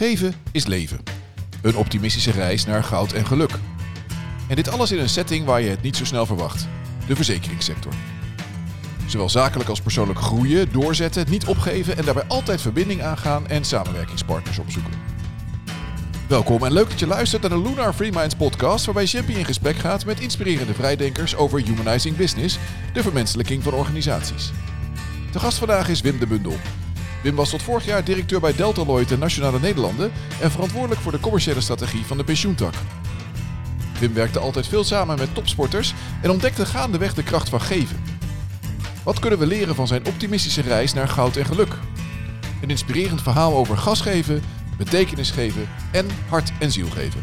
Geven is leven. Een optimistische reis naar goud en geluk. En dit alles in een setting waar je het niet zo snel verwacht. De verzekeringssector. Zowel zakelijk als persoonlijk groeien, doorzetten, niet opgeven en daarbij altijd verbinding aangaan en samenwerkingspartners opzoeken. Welkom en leuk dat je luistert naar de Lunar Free Minds podcast, waarbij Jeppy in gesprek gaat met inspirerende vrijdenkers over humanizing business, de vermenselijking van organisaties. De gast vandaag is Wim de Bundel. Wim was tot vorig jaar directeur bij Deltaloid en Nationale Nederlanden en verantwoordelijk voor de commerciële strategie van de pensioentak. Wim werkte altijd veel samen met topsporters en ontdekte gaandeweg de kracht van geven. Wat kunnen we leren van zijn optimistische reis naar goud en geluk? Een inspirerend verhaal over gas geven, betekenis geven en hart en ziel geven.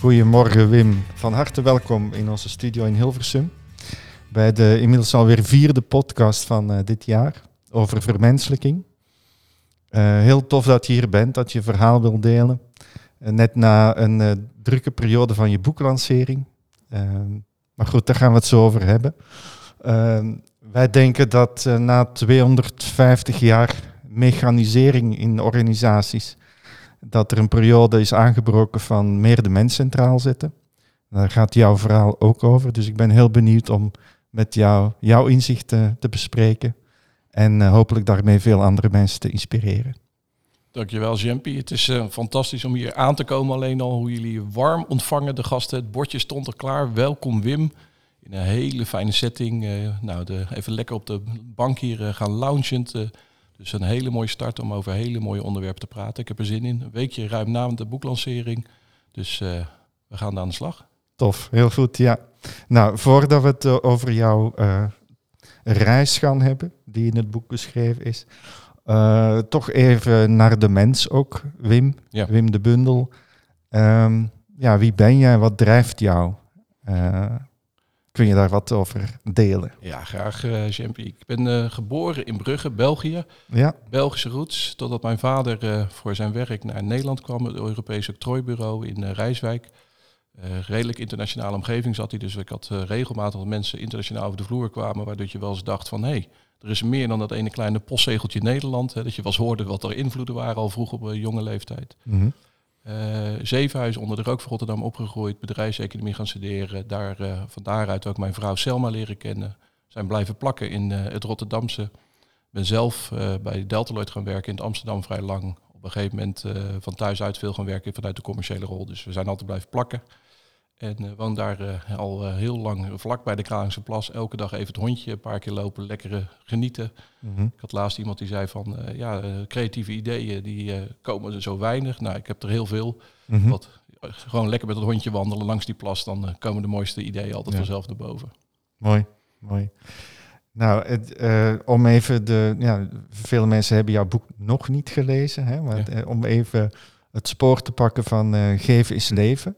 Goedemorgen Wim, van harte welkom in onze studio in Hilversum. Bij de inmiddels alweer vierde podcast van uh, dit jaar over vermenselijking. Uh, heel tof dat je hier bent, dat je verhaal wil delen. Uh, net na een drukke periode van je boeklancering. Maar goed, daar gaan we het zo over hebben. Wij denken dat na 250 jaar mechanisering in organisaties, dat er een periode is aangebroken van meer de mens centraal zetten. Daar gaat jouw verhaal ook over. Dus ik ben heel benieuwd om met jou jouw inzichten te bespreken. En uh, hopelijk daarmee veel andere mensen te inspireren. Dankjewel, Jempie. Het is uh, fantastisch om hier aan te komen. Alleen al hoe jullie warm ontvangen, de gasten. Het bordje stond er klaar. Welkom, Wim. In een hele fijne setting. Uh, nou, de, even lekker op de bank hier gaan loungend. dus een hele mooie start om over hele mooie onderwerpen te praten. Ik heb er zin in. Een weekje ruim na de boeklancering. Dus we gaan aan de slag. Tof, heel goed, ja. Nou, voordat we het eh, over jouw uh, reis gaan hebben, die in het boek beschreven is, uh, toch even naar de mens ook, Wim, ja. Wim de Bundel. Um, ja, wie ben jij, wat drijft jou? kun je daar wat over delen? Ja, graag, uh, Ik ben geboren in Brugge, België. Ja. Belgische roots, totdat mijn vader voor zijn werk naar Nederland kwam, het Europese octrooibureau in Rijswijk. Uh, redelijk internationale omgeving zat hij. Dus ik had uh, regelmatig mensen internationaal over de vloer kwamen. Waardoor je wel eens dacht van hé, hey, er is meer dan dat ene kleine postzegeltje Nederland. Hè, dat je wel eens hoorde wat er invloeden waren al vroeg op een jonge leeftijd. Mm -hmm. uh, Zevenhuizen onder de rook van Rotterdam opgegroeid. Bedrijfseconomie gaan studeren. Daar, van daaruit ook mijn vrouw Selma leren kennen. Zijn blijven plakken in het Rotterdamse. Ben zelf bij Deltaloid gaan werken in het Amsterdam vrij lang. Op een gegeven moment van thuis uit veel gaan werken vanuit de commerciële rol. Dus we zijn altijd blijven plakken. En uh, woon daar uh, al uh, heel lang vlak bij de Kralingse Plas. Elke dag even het hondje, een paar keer lopen, lekkere genieten. Mm -hmm. Ik had laatst iemand die zei van, ja, creatieve ideeën, die komen er zo weinig. Nou, ik heb er heel veel. Mm -hmm. Wat, gewoon lekker met het hondje wandelen langs die plas, dan komen de mooiste ideeën altijd ja. vanzelf naar boven. Mooi, mooi. Nou, het, om even de, ja, veel mensen hebben jouw boek nog niet gelezen, hè, maar ja. om even het spoor te pakken van geven is leven.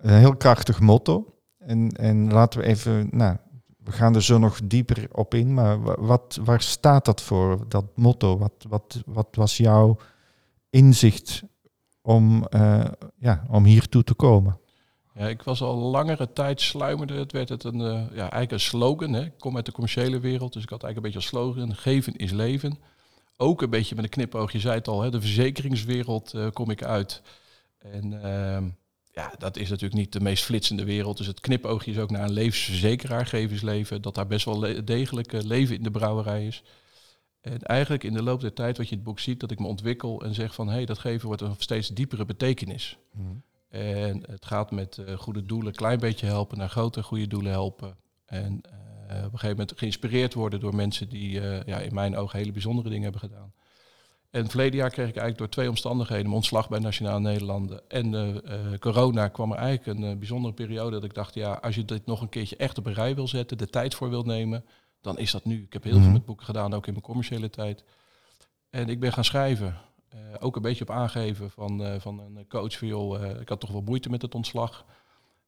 Een heel krachtig motto. En, en laten we even, nou, we gaan er zo nog dieper op in, maar wat, waar staat dat voor, dat motto? Wat, wat, wat was jouw inzicht om, uh, ja, om hier toe te komen? Ja, ik was al langere tijd sluimerde. Het werd het een, uh, ja, eigenlijk een slogan. Hè. Ik kom uit de commerciële wereld, dus ik had eigenlijk een beetje als slogan: geven is leven. Ook een beetje met een knipoog, je zei het al, hè, de verzekeringswereld uh, kom ik uit. En ehm, ja, dat is natuurlijk niet de meest flitsende wereld. Dus het knipoogje is ook naar een levensverzekeraar, gevensleven, dat daar best wel degelijk leven in de brouwerij is. En eigenlijk in de loop der tijd, wat je in het boek ziet, dat ik me ontwikkel en zeg van hé, hey, dat geven wordt een steeds diepere betekenis. Mm. En het gaat met uh, goede doelen een klein beetje helpen, naar grote goede doelen helpen. En uh, op een gegeven moment geïnspireerd worden door mensen die uh, ja, in mijn ogen hele bijzondere dingen hebben gedaan. En verleden jaar kreeg ik eigenlijk door twee omstandigheden, mijn ontslag bij Nationale Nederlanden en uh, uh, corona, kwam er eigenlijk een uh, bijzondere periode dat ik dacht, ja, als je dit nog een keertje echt op een rij wil zetten, de tijd voor wil nemen, dan is dat nu. Ik heb heel veel met boeken gedaan, ook in mijn commerciële tijd. En ik ben gaan schrijven. ook een beetje op aangeven van, van een coach van, joh, ik had toch wel moeite met het ontslag.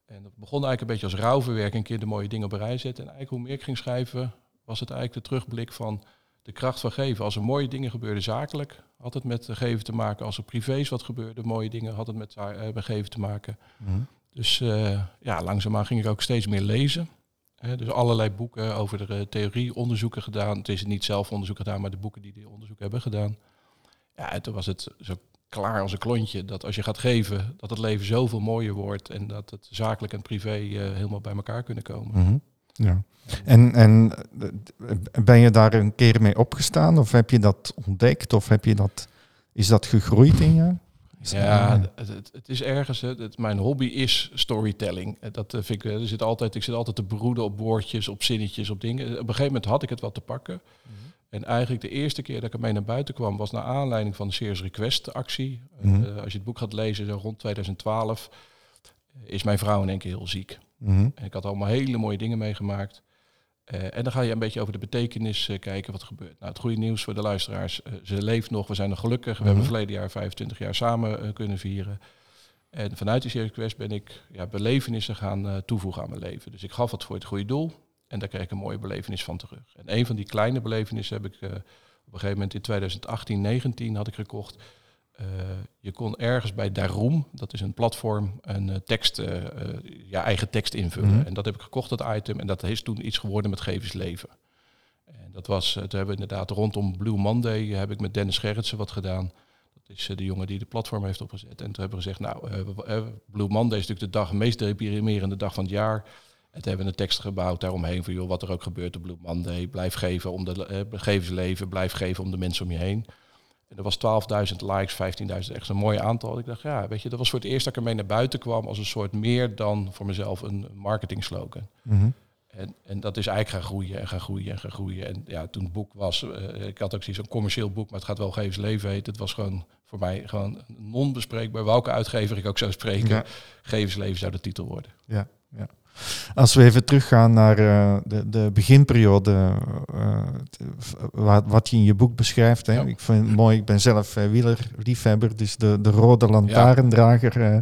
En dat begon eigenlijk een beetje als rouwverwerking, een keer de mooie dingen op een rij zetten. En eigenlijk hoe meer ik ging schrijven, was het eigenlijk de terugblik van de kracht van geven. Als er mooie dingen gebeurden zakelijk, had het met geven te maken. Als er privés wat gebeurde, mooie dingen, had het met uh, geven te maken. Mm. Dus uh, ja, langzaamaan ging ik ook steeds meer lezen. He, dus allerlei boeken over de uh, theorie, onderzoeken gedaan. Het is niet zelf onderzoek gedaan, maar de boeken die die onderzoek hebben gedaan. Ja, en toen was het zo klaar als een klontje dat als je gaat geven, dat het leven zoveel mooier wordt en dat het zakelijk en privé eh, helemaal bij elkaar kunnen komen. Mhm. Ja. En, en eh, ben je daar een keer mee opgestaan of heb je dat ontdekt of heb je dat, is dat gegroeid in je? Ja, het, het, het is ergens. hè, Het, mijn hobby is storytelling. Eh, Dat eh, vind ik. eh, Er zit altijd, ik zit altijd te broeden op woordjes, op zinnetjes, op dingen. Op een gegeven moment had ik het wat te pakken. En eigenlijk de eerste keer dat ik ermee naar buiten kwam, was naar aanleiding van de Serious Request actie. Mhm. Eh, als je het boek gaat lezen, zo rond 2012, eh, is mijn vrouw in één keer heel ziek. Mhm. En ik had allemaal hele mooie dingen meegemaakt. Eh, en dan ga je een beetje over de betekenis eh, kijken wat er gebeurt. Nou, het goede nieuws voor de luisteraars. eh, ze leeft nog, we zijn nog gelukkig. We hebben Mhm. verleden jaar 25 jaar samen kunnen vieren. En vanuit die Serious Quest ben ik ja, belevenissen gaan toevoegen aan mijn leven. Dus ik gaf wat voor het goede doel. En daar kreeg ik een mooie belevenis van terug. En een van die kleine belevenissen heb ik op een gegeven moment in 2018, 19 had ik gekocht. Eh, je kon ergens bij Daroom, dat is een platform, een eh, tekst, eh, eh, ja, eigen tekst invullen. Mhm. En dat heb ik gekocht, dat item. En dat is toen iets geworden met Gevensleven. En dat was, toen hebben we inderdaad rondom Blue Monday heb ik met Dennis Gerritsen wat gedaan. Dat is de jongen die de platform heeft opgezet. En toen hebben we gezegd, nou, Blue Monday is natuurlijk de dag, de meest deprimerende dag van het jaar. En toen hebben we een tekst gebouwd daaromheen van, joh, wat er ook gebeurt op Blue Monday. Blijf geven om de eh, gevensleven, blijf geven om de mensen om je heen. En er was 12.000 likes, 15.000, echt een mooi aantal. Ik dacht, ja, weet je, dat was voor het eerst dat ik ermee naar buiten kwam als een soort meer dan voor mezelf een marketing slogan. Mhm. En, en dat is eigenlijk gaan groeien en gaan groeien en gaan groeien. En ja, toen het boek was, eh, ik had ook zoiets een commercieel boek, maar het gaat wel Gevens Leven heet. Het was gewoon voor mij gewoon non-bespreekbaar. Welke uitgever ik ook zou spreken, Ja. Leven zou de titel worden. Ja, ja. Als we even teruggaan naar eh, de, de beginperiode, eh, t- v- wat, wat je in je boek beschrijft. Hè. Ja. Ik vind het mooi, ik ben zelf uh, wielerliefhebber, dus de, de rode lantaarndrager eh,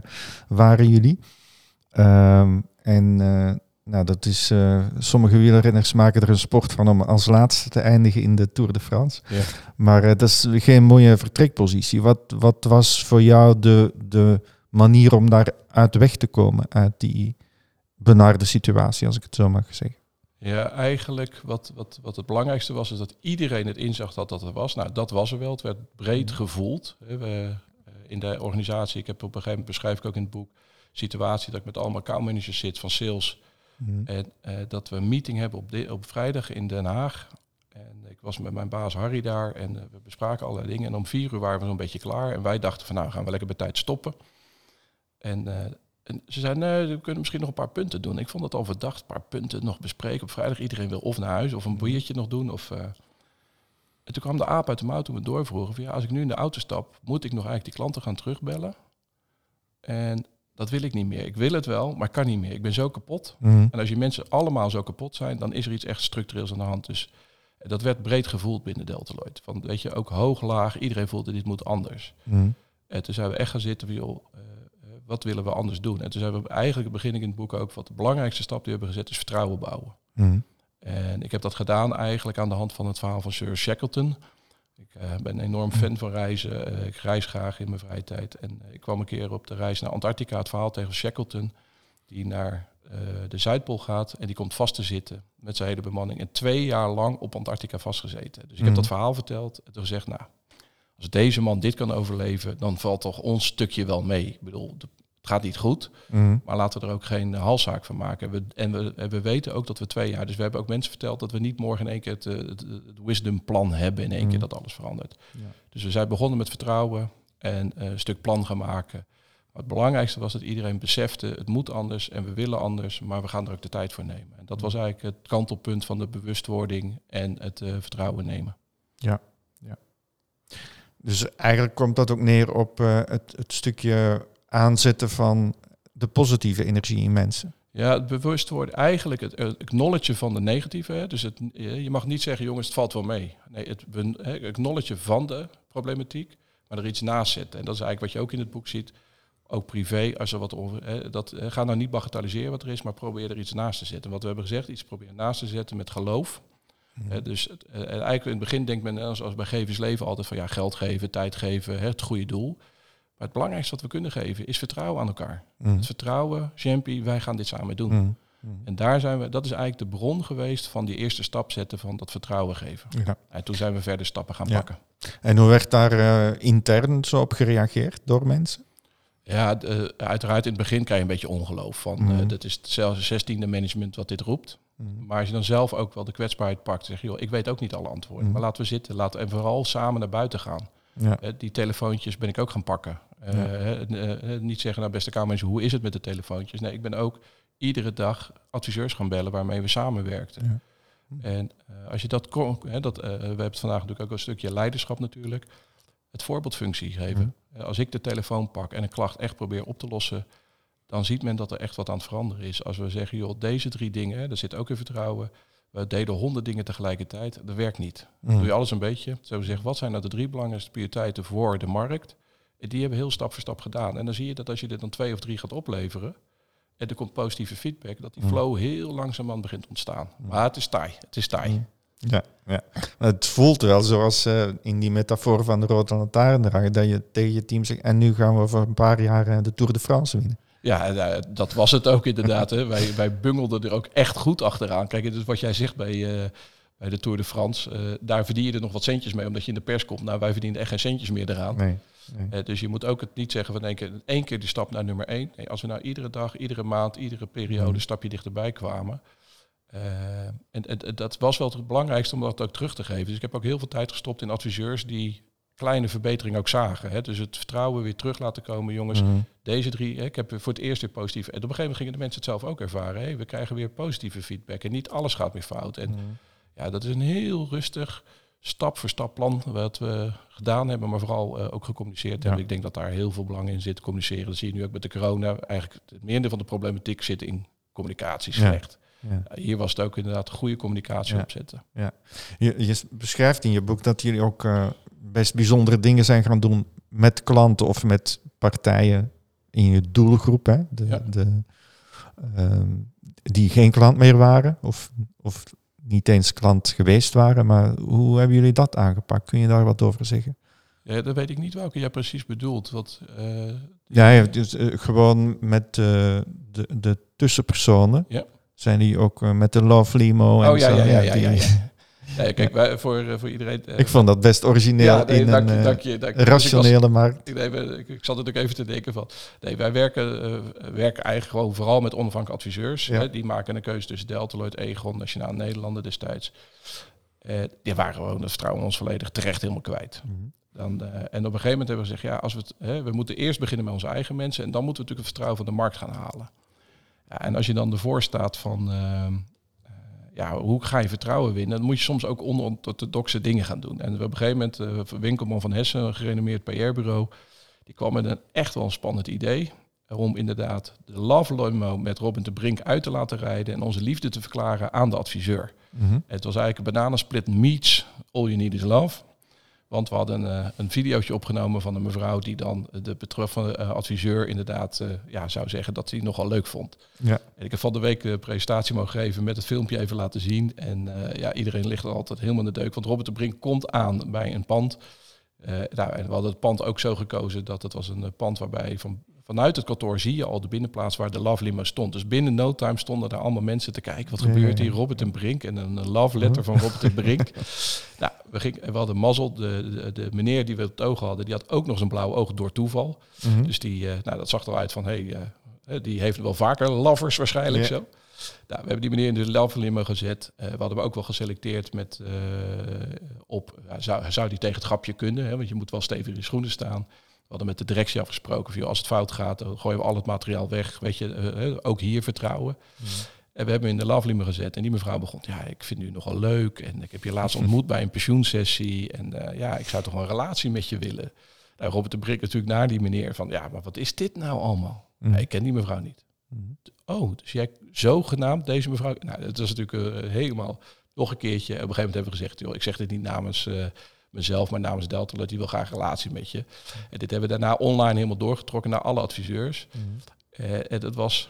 waren jullie. Ehm, en eh, nou, dat is, eh, sommige wielrenners maken er een sport van om als laatste te eindigen in de Tour de France. Ja. Maar eh, dat is geen mooie vertrekpositie. Wat, wat was voor jou de, de manier om daar uit weg te komen, uit die benarde situatie, als ik het zo mag zeggen? Ja, eigenlijk wat, wat, wat het belangrijkste was, is dat iedereen het inzag dat dat er was. Nou, dat was er wel. Het werd breed gevoeld. Hè. We, eh, in de organisatie, ik heb op een gegeven moment beschrijf ik ook in het boek, situatie dat ik met allemaal accountmanagers zit van sales. En eh, dat we een meeting hebben op, op vrijdag in Den Haag. En ik was met mijn baas Harry daar en eh, we bespraken allerlei dingen. En om vier uur waren we zo'n beetje klaar. En wij dachten van nou gaan we lekker bij tijd stoppen. En, en ze zeiden nee, we kunnen misschien nog een paar punten doen. Ik vond het al verdacht, een paar punten nog bespreken op vrijdag. Iedereen wil of naar huis of een biertje nog doen. Of, eh. En toen kwam de aap uit de mouw toen we doorvroegen van ja, als ik nu in de auto stap, moet ik nog eigenlijk die klanten gaan terugbellen. En dat wil ik niet meer. Ik wil het wel, maar kan niet meer. Ik ben zo kapot. Mhm. En als je mensen allemaal zo kapot zijn, dan is er iets echt structureels aan de hand. Dus eh, dat werd breed gevoeld binnen Deltaloid. Van, weet je, ook hoog, laag, iedereen voelde dit moet anders. Mhm. En toen zijn we echt gaan zitten van, joh, eh, wat willen we anders doen? En toen zijn we eigenlijk, begin ik in het boek ook, wat de belangrijkste stap die we hebben gezet is vertrouwen bouwen. Mhm. En ik heb dat gedaan eigenlijk aan de hand van het verhaal van Sir Shackleton. Ik eh, ben een enorm fan van reizen. Eh, ik reis graag in mijn vrije tijd. En eh, ik kwam een keer op de reis naar Antarctica, het verhaal tegen Shackleton, die naar de Zuidpool gaat en die komt vast te zitten met zijn hele bemanning. En twee jaar lang op Antarctica vastgezeten. Dus ik Mhm. heb dat verhaal verteld en toen gezegd, nou, als deze man dit kan overleven, dan valt toch ons stukje wel mee. Ik bedoel, de- het gaat niet goed. Mhm. Maar laten we er ook geen eh, halszaak van maken. We, en we, en we weten ook dat we twee jaar... Dus we hebben ook mensen verteld dat we niet morgen in één keer het, eh, het, het wisdom plan hebben... in één keer Mhm. dat alles verandert. Ja. Dus we zijn begonnen met vertrouwen en eh, een stuk plan gaan maken. Maar het belangrijkste was dat iedereen besefte... het moet anders en we willen anders... maar we gaan er ook de tijd voor nemen. En dat was eigenlijk het kantelpunt van de bewustwording... en het eh, vertrouwen nemen. Dus eigenlijk komt dat ook neer op eh, het, het stukje aanzetten van de positieve energie in mensen. Ja, het bewust worden, eigenlijk het, het acknowledgen van de negatieve. Hè. Dus het, je mag niet zeggen, jongens, het valt wel mee. Nee, het acknowledgen van de problematiek, maar er iets naast zetten. En dat is eigenlijk wat je ook in het boek ziet. Ook privé, als er wat over. Hè, dat, hè, ga nou niet bagatelliseren wat er is, maar probeer er iets naast te zetten. Wat we hebben gezegd, iets proberen naast te zetten met geloof. Hè, dus eh, eigenlijk in het begin denkt men, als, als bij gevensleven altijd van ja, geld geven, tijd geven, hè, het goede doel. Maar het belangrijkste wat we kunnen geven is vertrouwen aan elkaar. Mhm. Het vertrouwen, Champy, wij gaan dit samen doen. Mhm. En daar zijn we, dat is eigenlijk de bron geweest van die eerste stap zetten van dat vertrouwen geven. Ja. En toen zijn we verder stappen gaan Ja. pakken. En hoe werd daar eh, intern zo op gereageerd door mensen? Ja, eh, uiteraard in het begin krijg je een beetje ongeloof van, Mhm. eh, dat is zelfs het zestiende management wat dit roept. Maar als je dan zelf ook wel de kwetsbaarheid pakt, zeg je, joh, ik weet ook niet alle antwoorden. Maar laten we zitten, laten en vooral samen naar buiten gaan. Ja. Eh, die telefoontjes ben ik ook gaan pakken. Eh, Ja. eh, niet zeggen, nou beste kamermensen, hoe is het met de telefoontjes? Nee, ik ben ook iedere dag adviseurs gaan bellen waarmee we samenwerkten. Ja. En als je dat, kon, hè, dat we hebben het vandaag natuurlijk ook een stukje leiderschap natuurlijk, het voorbeeldfunctie geven. Als ik de telefoon pak en een klacht echt probeer op te lossen, dan ziet men dat er echt wat aan het veranderen is. Als we zeggen, joh, deze drie dingen, daar zit ook in vertrouwen. We deden honderd dingen tegelijkertijd. Dat werkt niet. Mm. Doe je alles een beetje. Zo we zeggen, wat zijn nou de drie belangrijkste prioriteiten voor de markt? En die hebben we heel stap voor stap gedaan. En dan zie je dat als je dit dan twee of drie gaat opleveren, en er komt positieve feedback, dat die Mm. flow heel langzaam begint te ontstaan. Maar het is taai. Het is taai. Mm. Ja, ja. Het voelt wel zoals eh, in die metafoor van de rode lantaarndrager, dat je tegen je team zegt, en nu gaan we voor een paar jaar eh, de Tour de France winnen. Ja, eh, dat was het ook inderdaad. Hè. Wij, wij bungelden er ook echt goed achteraan. Kijk, dus wat jij zegt bij, eh, bij de Tour de France, eh, daar verdien je er nog wat centjes mee, omdat je in de pers komt. Nou, wij verdienen echt geen centjes meer eraan. Nee. nee. Dus je moet ook het niet zeggen van één keer, één keer die stap naar nummer één. Nee, als we nou iedere dag, iedere maand, iedere periode een stapje dichterbij kwamen. en, en, en dat was wel het belangrijkste om dat ook terug te geven. Dus ik heb ook heel veel tijd gestopt in adviseurs die kleine verbeteringen ook zagen. Hè. Dus het vertrouwen weer terug laten komen, jongens. Mhm. Deze drie, hè, ik heb voor het eerst weer positief. En op een gegeven moment gingen de mensen het zelf ook ervaren. Hè. We krijgen weer positieve feedback en niet alles gaat meer fout. En Mhm. ja, dat is een heel rustig, stap voor stap plan wat we gedaan hebben, maar vooral eh, ook gecommuniceerd hebben. Ja. Ik denk dat daar heel veel belang in zit, communiceren. Dat zie je nu ook met de corona. Eigenlijk het merendeel van de problematiek zit in communicatie Ja. slecht. Ja. Ja, Hier was het ook inderdaad goede communicatie Ja. opzetten. Je, je beschrijft in je boek dat jullie ook eh, best bijzondere dingen zijn gaan doen met klanten of met partijen in je doelgroep, hè? De, Ja. de, ehm, die geen klant meer waren of, of niet eens klant geweest waren. Maar hoe hebben jullie dat aangepakt? Kun je daar wat over zeggen? Ja, dat weet ik niet welke jij precies bedoelt. Wat, eh, Ja, ja dus eh, gewoon met eh, de, de tussenpersonen. Ja. Zijn die ook met de Love Limo en oh ja, zo? ja, ja, ja, die- ja, ja. Kijk, wij, voor, eh, voor iedereen. eh, Ik vond dat best origineel ja, nee, in dank, een je, eh, dank je, dank je. Dus ik was- rationele markt. Ik, nee, we- ik, ik zat natuurlijk even te denken van. Nee, wij werken, werken eigenlijk gewoon vooral met onafhankelijke adviseurs. Ja. Hè, die maken een keuze tussen Deltaloid, Egon, Nationaal Nederlanden destijds. Die waren gewoon het vertrouwen in ons volledig terecht helemaal kwijt. Dan, eh, en op een gegeven moment hebben we gezegd, ja, als we, het, hè, we moeten eerst beginnen met onze eigen mensen en dan moeten we natuurlijk het vertrouwen van de markt gaan halen. Ja, en als je dan ervoor staat van, ja, hoe ga je vertrouwen winnen? Dan moet je soms ook onorthodoxe dingen gaan doen. En op een gegeven moment, uh, Winkelman van Hessen, een gerenommeerd PR-bureau, die kwam met een echt wel een spannend idee. Om inderdaad de Love Limo met Robin de Brink uit te laten rijden en onze liefde te verklaren aan de adviseur. Mhm. Het was eigenlijk een bananensplit meets All You Need Is Love. Want we hadden uh, een videootje opgenomen van een mevrouw die dan de betreffende uh, adviseur inderdaad uh, ja, zou zeggen dat hij nogal leuk vond. Ja. En ik heb van de week de presentatie mogen geven met het filmpje even laten zien. En eh, ja, iedereen ligt er altijd helemaal in de deuk. Want Robert de Brink komt aan bij een pand. nou, en we hadden het pand ook zo gekozen dat het was een pand waarbij van, vanuit het kantoor zie je al de binnenplaats waar de Love Limo stond. Dus binnen no time stonden daar allemaal mensen te kijken. Wat gebeurt hier? Robert en Brink en een love letter van Robert en Brink. nou, we, gingen, we hadden mazzel. De, de, de, meneer die we op het oog hadden, die had ook nog zijn blauwe oog door toeval. Mm -hmm. Dus die, uh, nou, dat zag er uit van, hé, hey, uh, die heeft wel vaker lovers waarschijnlijk yeah. zo. Nou, we hebben die meneer in de love limo gezet. Uh, we hadden hem ook wel geselecteerd met op, zou, zou die tegen het grapje kunnen? Hè? Want je moet wel stevig in je schoenen staan. We hadden met de directie afgesproken, van, als het fout gaat, dan gooien we al het materiaal weg. Weet je, uh, ook hier vertrouwen. Mm. En we hebben hem in de limo gezet. En die mevrouw begon, ja, ik vind u nogal leuk. En ik heb je laatst ontmoet bij een pensioensessie. En uh, ja, ik zou toch een relatie met je willen. Nou, Robert de Brik natuurlijk naar die meneer van, ja, maar wat is dit nou allemaal? Mm. Ik ken die mevrouw niet. Mm. Oh, dus jij zogenaamd deze mevrouw... Nou, dat was natuurlijk uh, helemaal nog een keertje. Op een gegeven moment hebben we gezegd, joh, ik zeg dit niet namens... Uh, mezelf, maar namens Delta, die wil graag een relatie met je. En dit hebben we daarna online helemaal doorgetrokken naar alle adviseurs. Mm. Uh, en het was,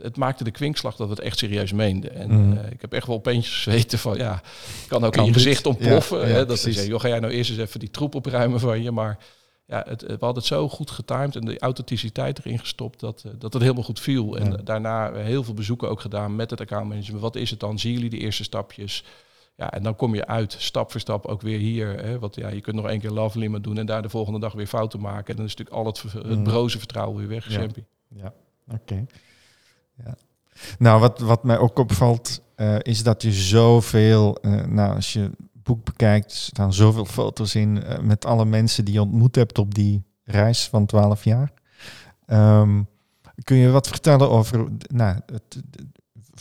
het maakte de kwinkslag dat we het echt serieus meenden. En mm. uh, ik heb echt wel opeens zweten van, ja, kan ook kan in je gezicht ontploffen. Ja, ja, hè, dat ze zeggen, joh, ga jij nou eerst eens even die troep opruimen van je, maar ja, het, we hadden het zo goed getimed en de authenticiteit erin gestopt dat, eh, dat het helemaal goed viel. En Ja. daarna heel veel bezoeken ook gedaan met het accountmanagement. Wat is het dan? Zien jullie de eerste stapjes? Ja, en dan kom je uit, stap voor stap, ook weer hier. Hè, want ja, je kunt nog één keer love limit doen en daar de volgende dag weer fouten maken. En dan is natuurlijk al het, het Mm. broze vertrouwen weer weg, Ja. Ja, oké. Ja. Nou, wat, wat mij ook opvalt, eh, is dat je zoveel, eh, nou, als je het boek bekijkt, staan zoveel foto's in eh, met alle mensen die je ontmoet hebt op die reis van 12 jaar. Ehm, kun je wat vertellen over, nou, het,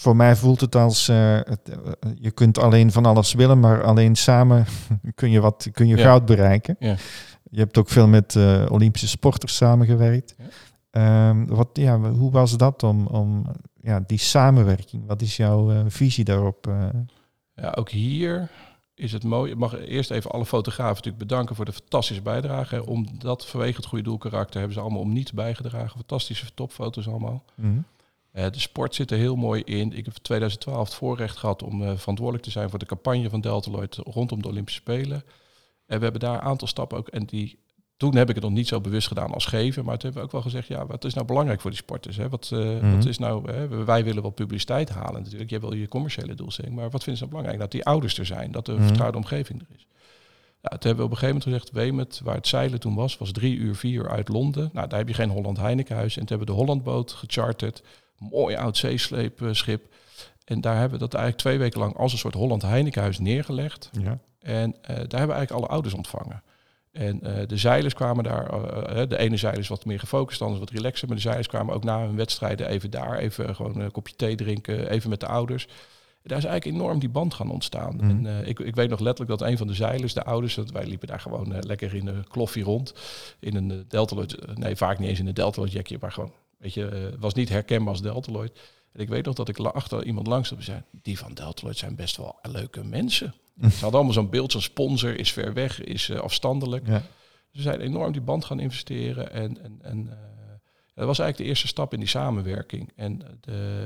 voor mij voelt het als, eh, het, eh, je kunt alleen van alles willen, maar alleen samen kun je, wat, kun je Ja. goud bereiken. Ja. Je hebt ook veel met eh, Olympische sporters samengewerkt. Ja. Ehm, wat, ja, hoe was dat om, om ja, die samenwerking? Wat is jouw visie daarop? Ja, ook hier is het mooi. Ik mag eerst even alle fotografen natuurlijk bedanken voor de fantastische bijdrage. Omdat vanwege het goede doelkarakter hebben ze allemaal om niets bijgedragen. Fantastische topfoto's allemaal. Mhm. Eh, de sport zit er heel mooi in. Ik heb in 2012 het voorrecht gehad om eh, verantwoordelijk te zijn voor de campagne van Deltaloid rondom de Olympische Spelen. En we hebben daar een aantal stappen ook. En die, toen heb ik het nog niet zo bewust gedaan als geven. Maar toen hebben we ook wel gezegd, ja, wat is nou belangrijk voor die sporters? Hè? Wat, eh, Mhm. wat is nou, hè? wij willen wel publiciteit halen natuurlijk. Jij wil je commerciële doelstelling. Maar wat vinden ze nou belangrijk? Dat die ouders er zijn. Dat de Mhm. vertrouwde omgeving er is. Ja, toen hebben we op een gegeven moment gezegd, Wemet, waar het zeilen toen was, was drie uur, vier uur uit Londen. Nou, daar heb je geen Holland Heinekenhuis. En toen hebben we de Hollandboot gecharterd. Mooi oud zeesleepschip. En daar hebben we dat eigenlijk twee weken lang als een soort Holland Heinekenhuis neergelegd. Ja. En eh, daar hebben we eigenlijk alle ouders ontvangen. En eh, de zeilers kwamen daar, eh, eh, de ene zeiler is wat meer gefocust, de andere is wat relaxer. Maar de zeilers kwamen ook na hun wedstrijden even daar, even gewoon een kopje thee drinken, even met de ouders. En daar is eigenlijk enorm die band gaan ontstaan. Mhm. En eh, ik, ik weet nog letterlijk dat een van de zeilers, de ouders, dat wij liepen daar gewoon eh, lekker in de kloffie rond. In een Deltaloid, eh, nee vaak niet eens in een Deltaloid jackje, maar gewoon, weet je, eh, was niet herkenbaar als Deltaloid. En ik weet nog dat ik achter iemand langs heb zei, die van Deltaloid zijn best wel leuke mensen. Ze hadden allemaal zo'n beeld, zo'n sponsor is ver weg, is eh, afstandelijk. Ja. Ze zijn enorm die band gaan investeren. En, en, en eh, dat was eigenlijk de eerste stap in die samenwerking. En de,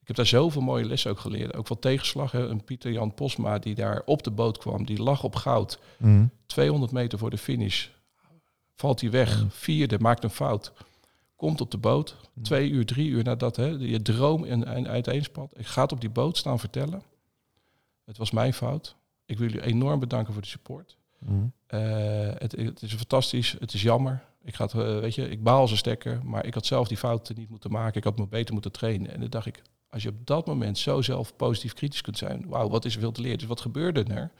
ik heb daar zoveel mooie lessen ook geleerd. Ook van tegenslag. Hè. Een Pieter Jan Posma die daar op de boot kwam, die lag op goud. Mhm. 200 meter voor de finish. Valt hij weg. Vierde, maakt een fout. Komt op de boot. Twee uur, drie uur nadat hè, je droom en, en uiteenspant. Ik ga het op die boot staan vertellen. Het was mijn fout. Ik wil jullie enorm bedanken voor de support. Mhm. Eh, het, het is fantastisch. Het is jammer. Ik, ga het, eh, weet je, ik baal een stekker. Maar ik had zelf die fouten niet moeten maken. Ik had me beter moeten trainen. En dan dacht ik, als je op dat moment zo zelf positief kritisch kunt zijn. Wauw, wat is er veel te leren. Dus wat gebeurde er?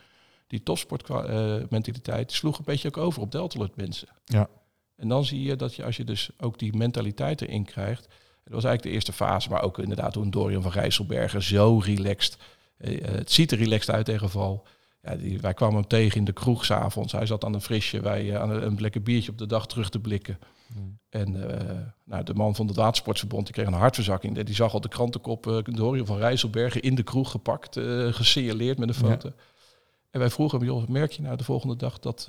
Die topsportmentaliteit sloeg een beetje ook over op Deltaloid mensen. Ja. En dan zie je dat je, als je dus ook die mentaliteit erin krijgt. Dat was eigenlijk de eerste fase. Maar ook inderdaad toen Dorian van Rijsselbergen zo relaxed. eh, eh, het ziet er relaxed uit tegen val. Ja, die, wij kwamen hem tegen in de kroeg s'avonds. Hij zat aan een frisje, wij eh, aan een, een lekker biertje op de dag terug te blikken. En eh, nou, de man van het Watersportverbond die kreeg een hartverzakking. Die zag al de krantenkop Dorian van Rijsselbergen in de kroeg gepakt, gesignaleerd met een foto. Ja. En wij vroegen hem, joh, merk je nou de volgende dag dat,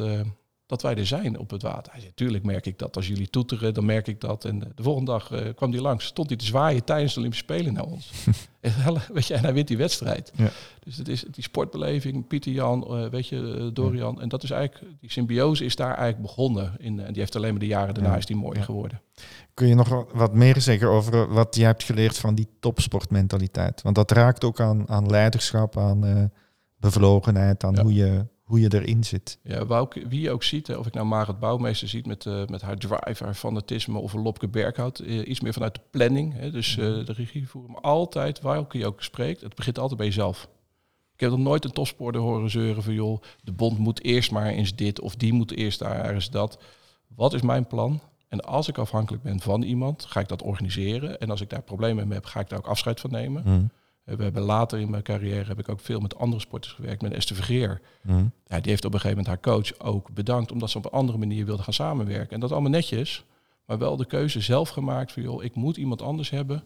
dat wij er zijn op het water? Hij zei, tuurlijk merk ik dat. Als jullie toeteren, dan merk ik dat. En de volgende dag uh, kwam hij langs, stond hij te zwaaien tijdens de Olympische Spelen naar ons. en, weet je, en hij wint die wedstrijd. Ja. Dus het is die sportbeleving, Pieter Jan, uh, weet je, Dorian. Ja. En dat is eigenlijk, die symbiose is daar eigenlijk begonnen. In, en die heeft alleen maar de jaren daarna is die mooi geworden. Kun je nog wat meer zeggen over wat je hebt geleerd van die topsportmentaliteit? Want dat raakt ook aan, aan leiderschap, aan bevlogenheid, aan hoe, je, hoe je erin zit. Ja, ook, wie je ook ziet, hè, of ik nou Marit Bouwmeester ziet met, uh, met haar drive, haar fanatisme, of een Lopke Berghout, uh, iets meer vanuit de planning. Hè, dus uh, de regie voeren. Maar altijd, waar je ook spreekt, het begint altijd bij jezelf. Ik heb nog nooit een topsporter horen zeuren van, joh, de bond moet eerst maar eens dit, of die moet eerst daar eens dat. Wat is mijn plan? En als ik afhankelijk ben van iemand, ga ik dat organiseren. En als ik daar problemen mee heb, ga ik daar ook afscheid van nemen. Mm. We hebben later in mijn carrière heb ik ook veel met andere sporters gewerkt, met Esther Vergeer. Mm. Ja, die heeft op een gegeven moment haar coach ook bedankt, omdat ze op een andere manier wilde gaan samenwerken. En dat allemaal netjes, maar wel de keuze zelf gemaakt van, joh, ik moet iemand anders hebben.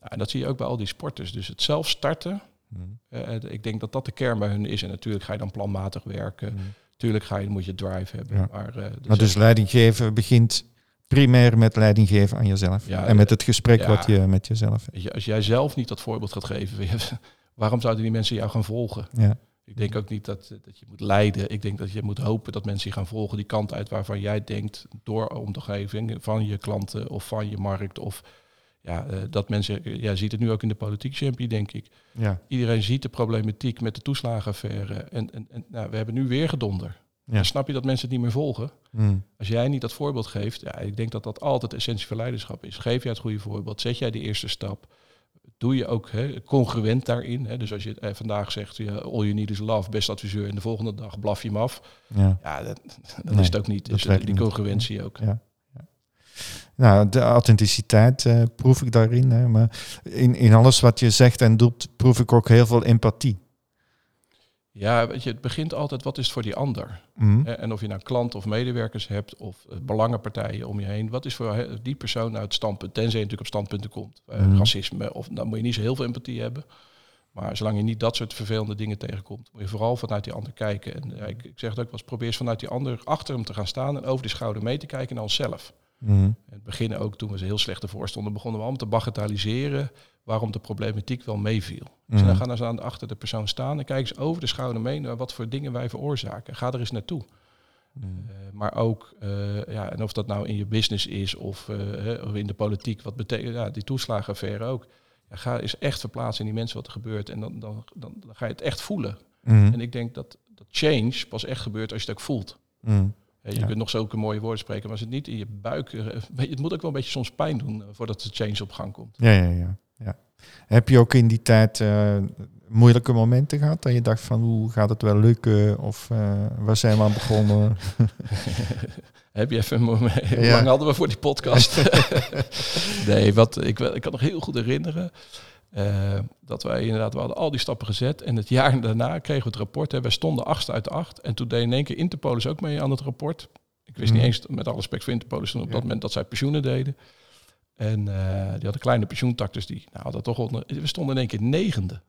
Ja, en dat zie je ook bij al die sporters. Dus het zelf starten, mm. uh, ik denk dat dat de kern bij hun is. En natuurlijk ga je dan planmatig werken. Tuurlijk ga je, moet je drive hebben. Ja. Maar, uh, maar dus leidinggeven begint primair met leiding geven aan jezelf. Ja, en met het gesprek ja, wat je met jezelf hebt. Als jij zelf niet dat voorbeeld gaat geven, waarom zouden die mensen jou gaan volgen? Ja. Ik denk ook niet dat, dat je moet leiden. Ik denk dat je moet hopen dat mensen je gaan volgen die kant uit waarvan jij denkt door omgeving van je klanten of van je markt. Of ja, eh, dat mensen, ja, ziet het nu ook in de politiek, Champie, denk ik. Ja. Iedereen ziet de problematiek met de toeslagenaffaire. En, en, en nou, we hebben nu weer gedonder. Ja. Dan snap je dat mensen het niet meer volgen? Mm. Als jij niet dat voorbeeld geeft, ja, ik denk dat dat altijd de essentie van leiderschap is. Geef jij het goede voorbeeld, zet jij die eerste stap. Doe je ook hè, congruent daarin. Hè? Dus als je eh, vandaag zegt, ja, all you need is love, best adviseur, en de volgende dag blaf je hem af. Ja. Ja, dat, dat Nee, is het ook niet. Dus die niet. congruentie ook. Ja. ja. Nou, de authenticiteit eh, proef ik daarin. Hè, maar in, in alles wat je zegt en doet, proef ik ook heel veel empathie. Ja, weet je, het begint altijd, wat is het voor die ander? Mm. Hè, En of je nou klanten of medewerkers hebt of eh, belangenpartijen om je heen. Wat is voor die persoon nou het standpunt? Tenzij je natuurlijk op standpunten komt. Eh, Mhm. Racisme, of dan moet je niet zo heel veel empathie hebben. Maar zolang je niet dat soort vervelende dingen tegenkomt, moet je vooral vanuit die ander kijken. En ja, ik, ik zeg het ook wel eens, probeer eens vanuit die ander achter hem te gaan staan en over de schouder mee te kijken naar onszelf. Mm. In het begin ook, toen we ze heel slecht ervoor stonden, begonnen we allemaal te bagatelliseren waarom de problematiek wel meeviel. Dus Mhm. dan gaan eens aan achter de persoon staan en kijken eens over de schouder mee naar wat voor dingen wij veroorzaken. Ga er eens naartoe. Mm. Eh, maar ook, eh, ja, en of dat nou in je business is of, eh, of in de politiek, wat betekent ja, die toeslagenaffaire ook. Ja, ga eens echt verplaatsen in die mensen wat er gebeurt en dan, dan, dan, dan ga je het echt voelen. Mm. En ik denk dat, dat change pas echt gebeurt als je het ook voelt. Mm. Je Ja. kunt nog zulke mooie woorden spreken, maar als het niet in je buik, het moet ook wel een beetje soms pijn doen voordat de change op gang komt. Ja, ja, ja, ja. Heb je ook in die tijd eh, moeilijke momenten gehad? Dat je dacht van, hoe gaat het wel lukken? Of eh, waar zijn we aan begonnen? Heb je even een moment, hoe Ja. lang hadden we voor die podcast? nee, wat ik, ik kan nog heel goed herinneren. eh, dat wij inderdaad, we hadden al die stappen gezet. En het jaar daarna kregen we het rapport. Hè, wij stonden achtste uit de acht. En toen deed in één keer Interpolis ook mee aan het rapport. Ik wist niet Mhm. eens, met alle respect voor Interpolis, toen op Ja. dat moment dat zij pensioenen deden. En eh, die hadden kleine pensioentak, dus die nou, hadden toch onder, we stonden in één keer negende.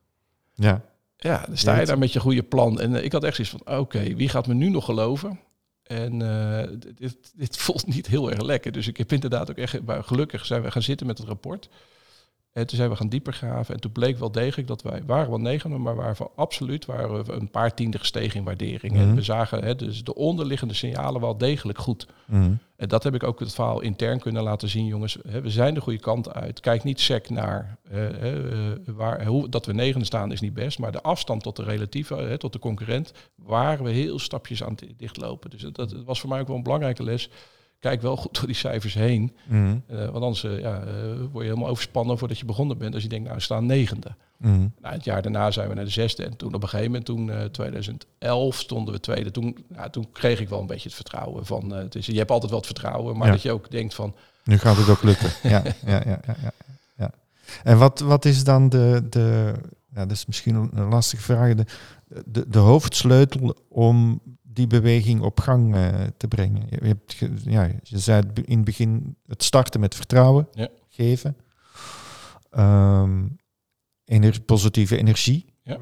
ja. Ja, dan sta je daar met je goede plan. En eh, ik had echt zoiets van, oké, wie gaat me nu nog geloven? En eh, dit- dit, voelt niet heel erg lekker. Dus ik heb inderdaad ook echt, gelukkig zijn we gaan zitten met het rapport. En toen zijn we gaan dieper graven. En toen bleek wel degelijk dat wij, waren wel negen, maar waren van absoluut waren we een paar tienden gestegen in waardering. En Mhm. we zagen hè, dus de onderliggende signalen wel degelijk goed. Mm. En dat heb ik ook het verhaal intern kunnen laten zien, jongens. Hè, We zijn de goede kant uit. Kijk niet sec naar eh, waar, hoe, dat we negende staan is niet best. Maar de afstand tot de relatieve, hè, tot de concurrent, waren we heel stapjes aan het dichtlopen. Dus dat, dat was voor mij ook wel een belangrijke les. Kijk wel goed door die cijfers heen. Mm. Eh, want anders eh, ja, eh, word je helemaal overspannen voordat je begonnen bent. Als je denkt, nou, we staan negende. Mm. Nou, het jaar daarna zijn we naar de zesde. En toen op een gegeven moment, toen eh 2011 stonden we tweede. Toen, nou, toen kreeg ik wel een beetje het vertrouwen van. het is, je hebt altijd wel het vertrouwen, maar Ja. dat je ook denkt van. Nu gaat het ook lukken. ja, ja, ja, ja, ja, ja. En wat, wat is dan de, de ja, dat is misschien een- een lastige vraag, de, de, de hoofdsleutel om die beweging op gang eh, te brengen? Je, hebt, ge- ja, je zei in het begin het starten met vertrouwen Ja. geven, Ehm, ener- positieve energie. Ja.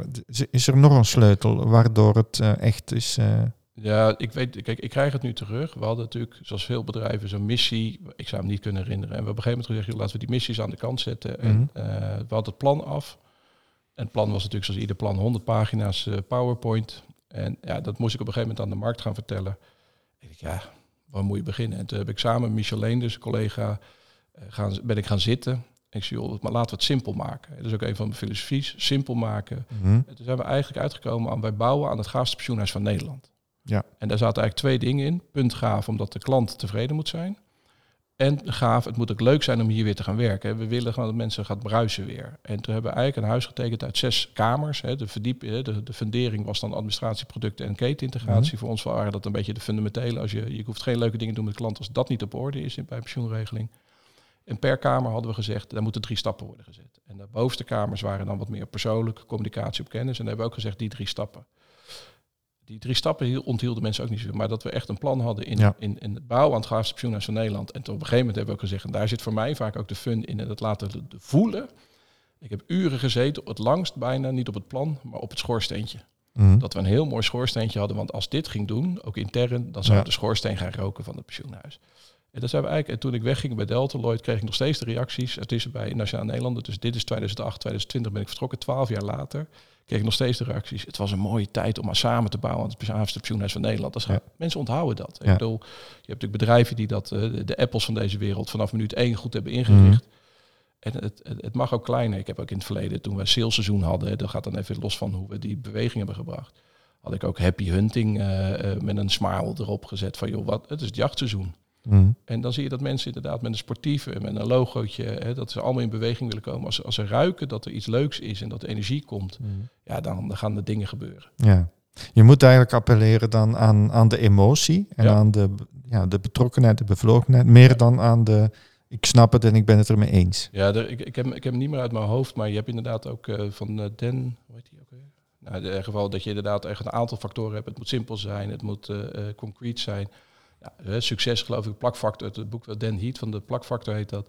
Is- er nog een sleutel waardoor het eh, echt is? eh, Ja, ik weet, kijk, ik krijg het nu terug. We hadden natuurlijk, zoals veel bedrijven, zo'n missie. Ik zou hem niet kunnen herinneren. En we hebben op een gegeven moment gezegd, joh, laten we die missies aan de kant zetten. Mhm. En eh, we hadden het plan af. En het plan was natuurlijk, zoals ieder plan, 100 pagina's PowerPoint. En ja, dat moest ik op een gegeven moment aan de markt gaan vertellen. Ik dacht, ja, waar moet je beginnen? En toen heb ik samen met Michel dus een collega, eh, gaan, ben ik gaan zitten. Ik zei, joh, maar laten we het simpel maken. Dat is ook een van mijn filosofies, simpel maken. mhm, En toen zijn we eigenlijk uitgekomen aan wij bouwen aan het gaafste pensioenhuis van Nederland. Ja. En daar zaten eigenlijk twee dingen in. Punt gaaf, omdat de klant tevreden moet zijn. En gaaf, het moet ook leuk zijn om hier weer te gaan werken. We willen gewoon dat mensen gaan bruisen weer. En toen hebben we eigenlijk een huis getekend uit zes kamers. Hè. De, verdiep, de, de fundering was dan administratie, producten en ketenintegratie. Voor ons waren dat een beetje de fundamentele. Als je, je hoeft geen leuke dingen te doen met de klant als dat niet op orde is in, bij pensioenregeling. En per kamer hadden we gezegd, daar moeten drie stappen worden gezet. En de bovenste kamers waren dan wat meer persoonlijk, communicatie op kennis. En dan hebben we ook gezegd, die drie stappen. Die drie stappen hiel- onthielden mensen ook niet zoveel. Maar dat we echt een plan hadden in, Ja. in, in het bouwen aan het pensioenhuis van Nederland. En toen op een gegeven moment hebben we ook gezegd, en daar zit voor mij vaak ook de fun in, en dat laten voelen. Ik heb uren gezeten, het langst bijna, niet op het plan, maar op het schoorsteentje. mhm. Dat we een heel mooi schoorsteentje hadden, want als dit ging doen, ook intern, dan zou Ja. de schoorsteen gaan roken van het pensioenhuis. En, dat zijn we eigenlijk, en toen ik wegging bij Delta Lloyd, kreeg ik nog steeds de reacties. Het is bij Nationaal Nederlanden, dus dit is 2008, 2020 ben ik vertrokken, twaalf jaar later. Kreeg ik nog steeds de reacties. Het was een mooie tijd om maar samen te bouwen aan het pensioenhuis van Nederland. Dat is, Ja. Mensen onthouden dat. Ja. Ik bedoel, je hebt natuurlijk bedrijven die dat, eh, de, Apples van deze wereld, vanaf minuut één goed hebben ingericht. Mhm. En het, het, het mag ook kleiner. Ik heb ook in het verleden, toen we salesseizoen hadden, dat gaat dan even los van hoe we die beweging hebben gebracht. Had ik ook happy hunting eh, eh, met een smile erop gezet van joh, wat, het is het jachtseizoen. Mhm. En dan zie je dat mensen inderdaad met een sportieve, met een logootje, hè, dat ze allemaal in beweging willen komen. Als, als ze ruiken dat er iets leuks is en dat er energie komt, ja, dan, dan gaan er dingen gebeuren. Ja. Je moet eigenlijk appelleren dan aan, aan de emotie en Ja. aan de, ja, de betrokkenheid, de bevlogenheid, meer dan aan de ik snap het en ik ben het ermee eens. Ja, er- ik, ik, heb, ik heb hem niet meer uit mijn hoofd, maar je hebt inderdaad ook eh, van eh, Den, hoe heet die ook weer? Nou, in ieder geval dat je inderdaad echt een aantal factoren hebt. Het moet simpel zijn, het moet eh, concreet zijn. Ja, eh, succes geloof ik, plakfactor, het boek wat Den Heat van de plakfactor heet dat.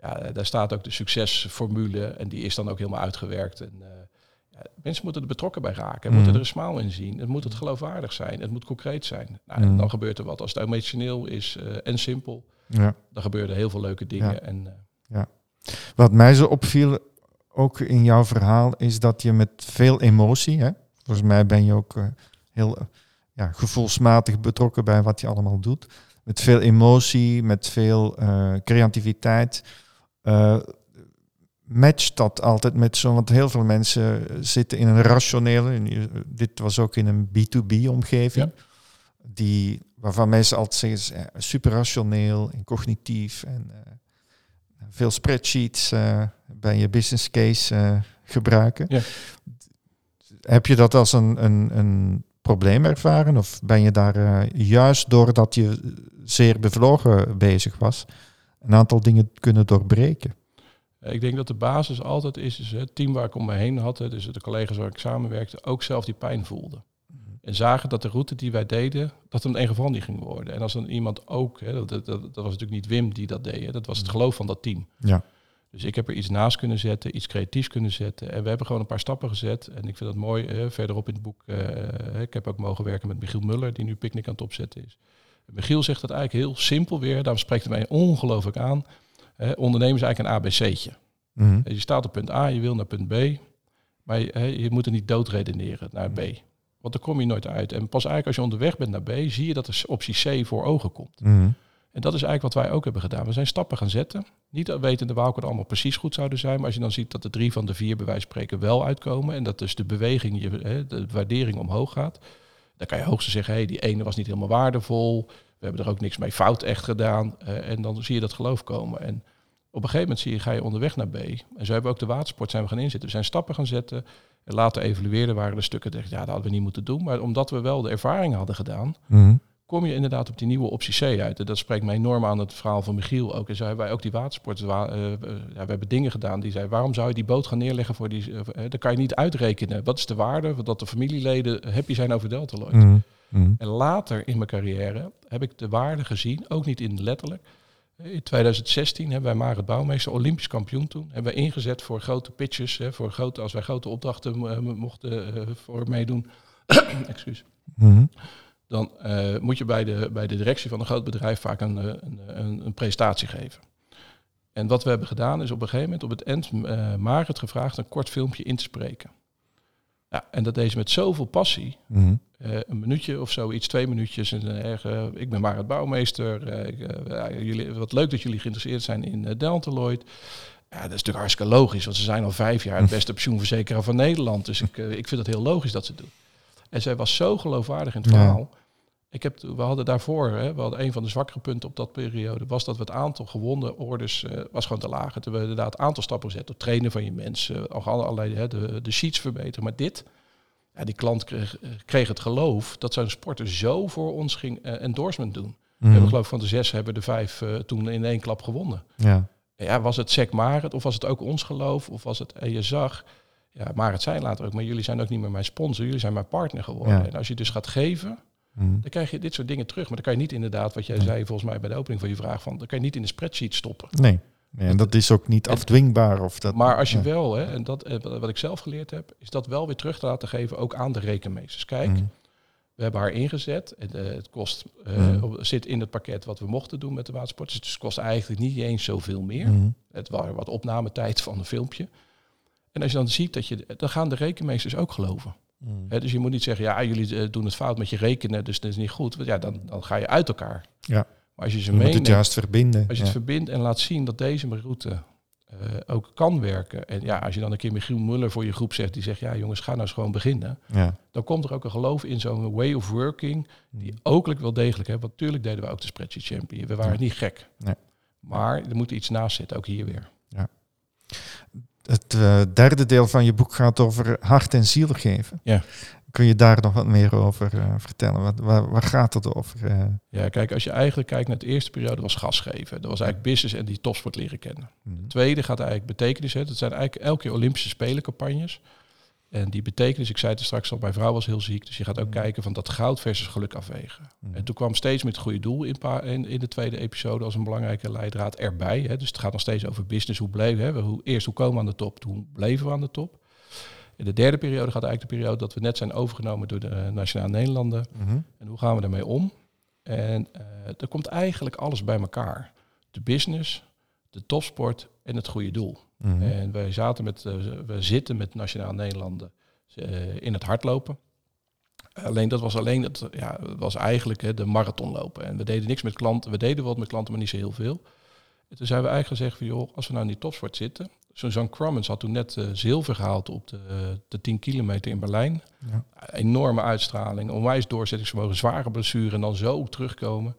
Ja, eh, daar staat ook de succesformule en die is dan ook helemaal uitgewerkt. En, eh, ja, mensen moeten er betrokken bij raken, Mhm. moeten er een smile in zien. Het moet het geloofwaardig zijn, het moet concreet zijn. Nou, en Mhm. dan gebeurt er wat. Als het emotioneel is en simpel, Ja. dan gebeuren er heel veel leuke dingen. Ja. En, eh, Wat mij zo opviel, ook in jouw verhaal, is dat je met veel emotie, hè, volgens mij ben je ook heel ja, gevoelsmatig betrokken bij wat je allemaal doet, met veel emotie, met veel eh, creativiteit, eh, matcht dat altijd met zo, want heel veel mensen zitten in een rationele, dit was ook in een B2B-omgeving, die, waarvan mensen altijd zeggen, eh, super rationeel en cognitief en eh, veel spreadsheets eh, bij je business case eh, gebruiken. Ja. Heb je dat als een, een, een probleem ervaren? Of ben je daar eh, juist doordat je zeer bevlogen bezig was, een aantal dingen kunnen doorbreken? Ik denk dat de basis altijd is, is het team waar ik om me heen had, dus de collega's waar ik samenwerkte, ook zelf die pijn voelden. En zagen dat de route die wij deden, dat het in één geval niet ging worden. En als dan iemand ook, hè, dat, dat, dat was natuurlijk niet Wim die dat deed, hè, dat was het geloof van dat team. Ja. Dus ik heb er iets naast kunnen zetten, iets creatiefs kunnen zetten. En we hebben gewoon een paar stappen gezet. En ik vind dat mooi, verderop in het boek, eh, ik heb ook mogen werken met Michiel Muller, die nu Picnic aan het opzetten is. Michiel zegt dat eigenlijk heel simpel weer, daarom spreekt het mij ongelooflijk aan. Hè, ondernemen is eigenlijk een ABC'tje. Mhm. Je staat op punt A, je wil naar punt B. Maar je, je moet er niet doodredeneren naar B. Want dan kom je nooit uit. En pas eigenlijk als je onderweg bent naar B, zie je dat er optie C voor ogen komt. Mhm. En dat is eigenlijk wat wij ook hebben gedaan. We zijn stappen gaan zetten. Niet wetende welke er allemaal precies goed zouden zijn. Maar als je dan ziet dat de drie van de vier bij wijze van spreken wel uitkomen. En dat dus de beweging, de waardering omhoog gaat. Dan kan je hoogstens zeggen, hé, hey, die ene was niet helemaal waardevol. We hebben er ook niks mee fout echt gedaan. Eh, en dan zie je dat geloof komen. En op een gegeven moment zie je, ga je onderweg naar B. En zo hebben we ook de watersport zijn we gaan inzetten. We zijn stappen gaan zetten. En later evalueerden waren er stukken, ik, ja, dat hadden we niet moeten doen. Maar omdat we wel de ervaring hadden gedaan, Mhm. Kom je inderdaad op die nieuwe optie C uit. En dat spreekt mij enorm aan het verhaal van Michiel ook. En zo hebben wij ook die watersport. wa- eh, eh, ja, we hebben dingen gedaan die zei, waarom zou je die boot gaan neerleggen voor die... eh, eh, dat kan je niet uitrekenen. Wat is de waarde dat de familieleden happy zijn over Deltaloid? Mhm. Mhm. En later in mijn carrière heb ik de waarde gezien, ook niet in letterlijk. In 2016 hebben wij Marit Bouwmeester, Olympisch kampioen toen, hebben wij ingezet voor grote pitches, hè, voor grote, als wij grote opdrachten mochten voor meedoen. Excuus Mhm. Dan eh, moet je bij de, bij de directie van een groot bedrijf vaak een, eh, een, een, een presentatie geven. En wat we hebben gedaan is op een gegeven moment op het eind eh Marit gevraagd een kort filmpje in te spreken. Ja, en dat deed ze met zoveel passie. Mhm. Een minuutje of zo, iets, twee minuutjes. En, erg, ik ben Marit Bouwmeester. ik, jullie, wat leuk dat jullie geïnteresseerd zijn in uh, Deltaloid. Ja, dat is natuurlijk hartstikke logisch, want ze zijn al vijf jaar het beste pensioenverzekeraar van Nederland. Dus ik, ik vind het heel logisch dat ze het doen. En zij was zo geloofwaardig in het Ja. verhaal. Ik heb, we hadden daarvoor, hè, we hadden een van de zwakkere punten op dat periode, was dat we het aantal gewonnen orders eh, was gewoon te laag. Toen hebben we inderdaad een aantal stappen gezet door trainen van je mensen, al allerlei hè, de, de sheets verbeteren. Maar dit, ja, die klant kreeg, eh, kreeg het geloof dat zo'n sporter zo voor ons ging eh, endorsement doen. We hebben Mhm. geloof ik van de zes hebben de vijf eh, toen in één klap gewonnen. Ja. Ja, was het Sec Marit of was het ook ons geloof of was het en je zag, ja, Marit zei later ook, maar jullie zijn ook niet meer mijn sponsor, jullie zijn mijn partner geworden. Ja. En als je dus gaat geven, Mhm. dan krijg je dit soort dingen terug. Maar dan kan je niet inderdaad, wat jij zei volgens mij bij de opening van je vraag, van, dan kan je niet in de spreadsheet stoppen. Nee. nee, en dat is ook niet afdwingbaar. Of dat, maar als je ja. wel, hè, en dat eh, wat ik zelf geleerd heb, is dat wel weer terug te laten geven ook aan de rekenmeesters. Kijk, Mhm. we hebben haar ingezet. En, eh, het kost, eh, Mhm. zit in het pakket wat we mochten doen met de watersport. Dus het kost eigenlijk niet eens zoveel meer. Het was wat opnametijd van een filmpje. En als je dan ziet dat je, dan gaan de rekenmeesters ook geloven. Mm. Dus je moet niet zeggen, ja, jullie eh, doen het fout met je rekenen, dus dat is niet goed. Want ja, dan, dan ga je uit elkaar. Ja. Maar als je ze Je moet het meeneemt, juist verbinden. als je ja. het verbindt en laat zien dat deze route eh, ook kan werken. En ja, als je dan een keer Michiel Muller voor je groep zegt, die zegt, ja jongens, ga nou eens gewoon beginnen. ja. Dan komt er ook een geloof in zo'n way of working, die Mm. ook wel degelijk hebben. Want natuurlijk deden we ook de spreadsheet champion. We waren Ja. niet gek. Nee. Maar er moet iets naast zitten, ook hier weer. Het eh, derde deel van je boek gaat over hart en ziel geven. Ja. Kun je daar nog wat meer over eh, vertellen? Wat, waar, waar gaat het over? eh? Ja, kijk, als je eigenlijk kijkt naar de eerste periode, was gas geven. Dat was eigenlijk business en die topsport leren kennen. Mm. tweede gaat eigenlijk betekenis. Hè. Dat zijn eigenlijk elke keer Olympische Spelencampagnes. En die betekenis, ik zei het er straks al, mijn vrouw was heel ziek. Dus je gaat ook Mm. kijken van dat goud versus geluk afwegen. Mm. En toen kwam steeds met het goede doel in, in, in de tweede episode als een belangrijke leidraad erbij. Hè. Dus het gaat nog steeds over business. Hoe bleven hè. Hoe, eerst hoe komen we aan de top, toen bleven we aan de top. In de derde periode gaat eigenlijk de periode dat we net zijn overgenomen door de eh, Nationale Nederlanden. Mhm. En hoe gaan we daarmee om? En eh er komt eigenlijk alles bij elkaar. De business, de topsport en het goede doel. Mhm. En wij zaten met, eh, we zitten met Nationaal Nederlanden eh, in het hardlopen. Alleen dat was alleen, het ja, was eigenlijk hè, de marathonlopen. En we deden niks met klanten. We deden wat met klanten, maar niet zo heel veel. En toen zijn we eigenlijk gezegd van joh, als we nou in die topsport zitten. Zo'n Jean Crummins had toen net eh, zilver gehaald op de, de 10 kilometer in Berlijn. Ja. Enorme uitstraling, onwijs doorzettingsvermogen, zware blessure en dan zo terugkomen.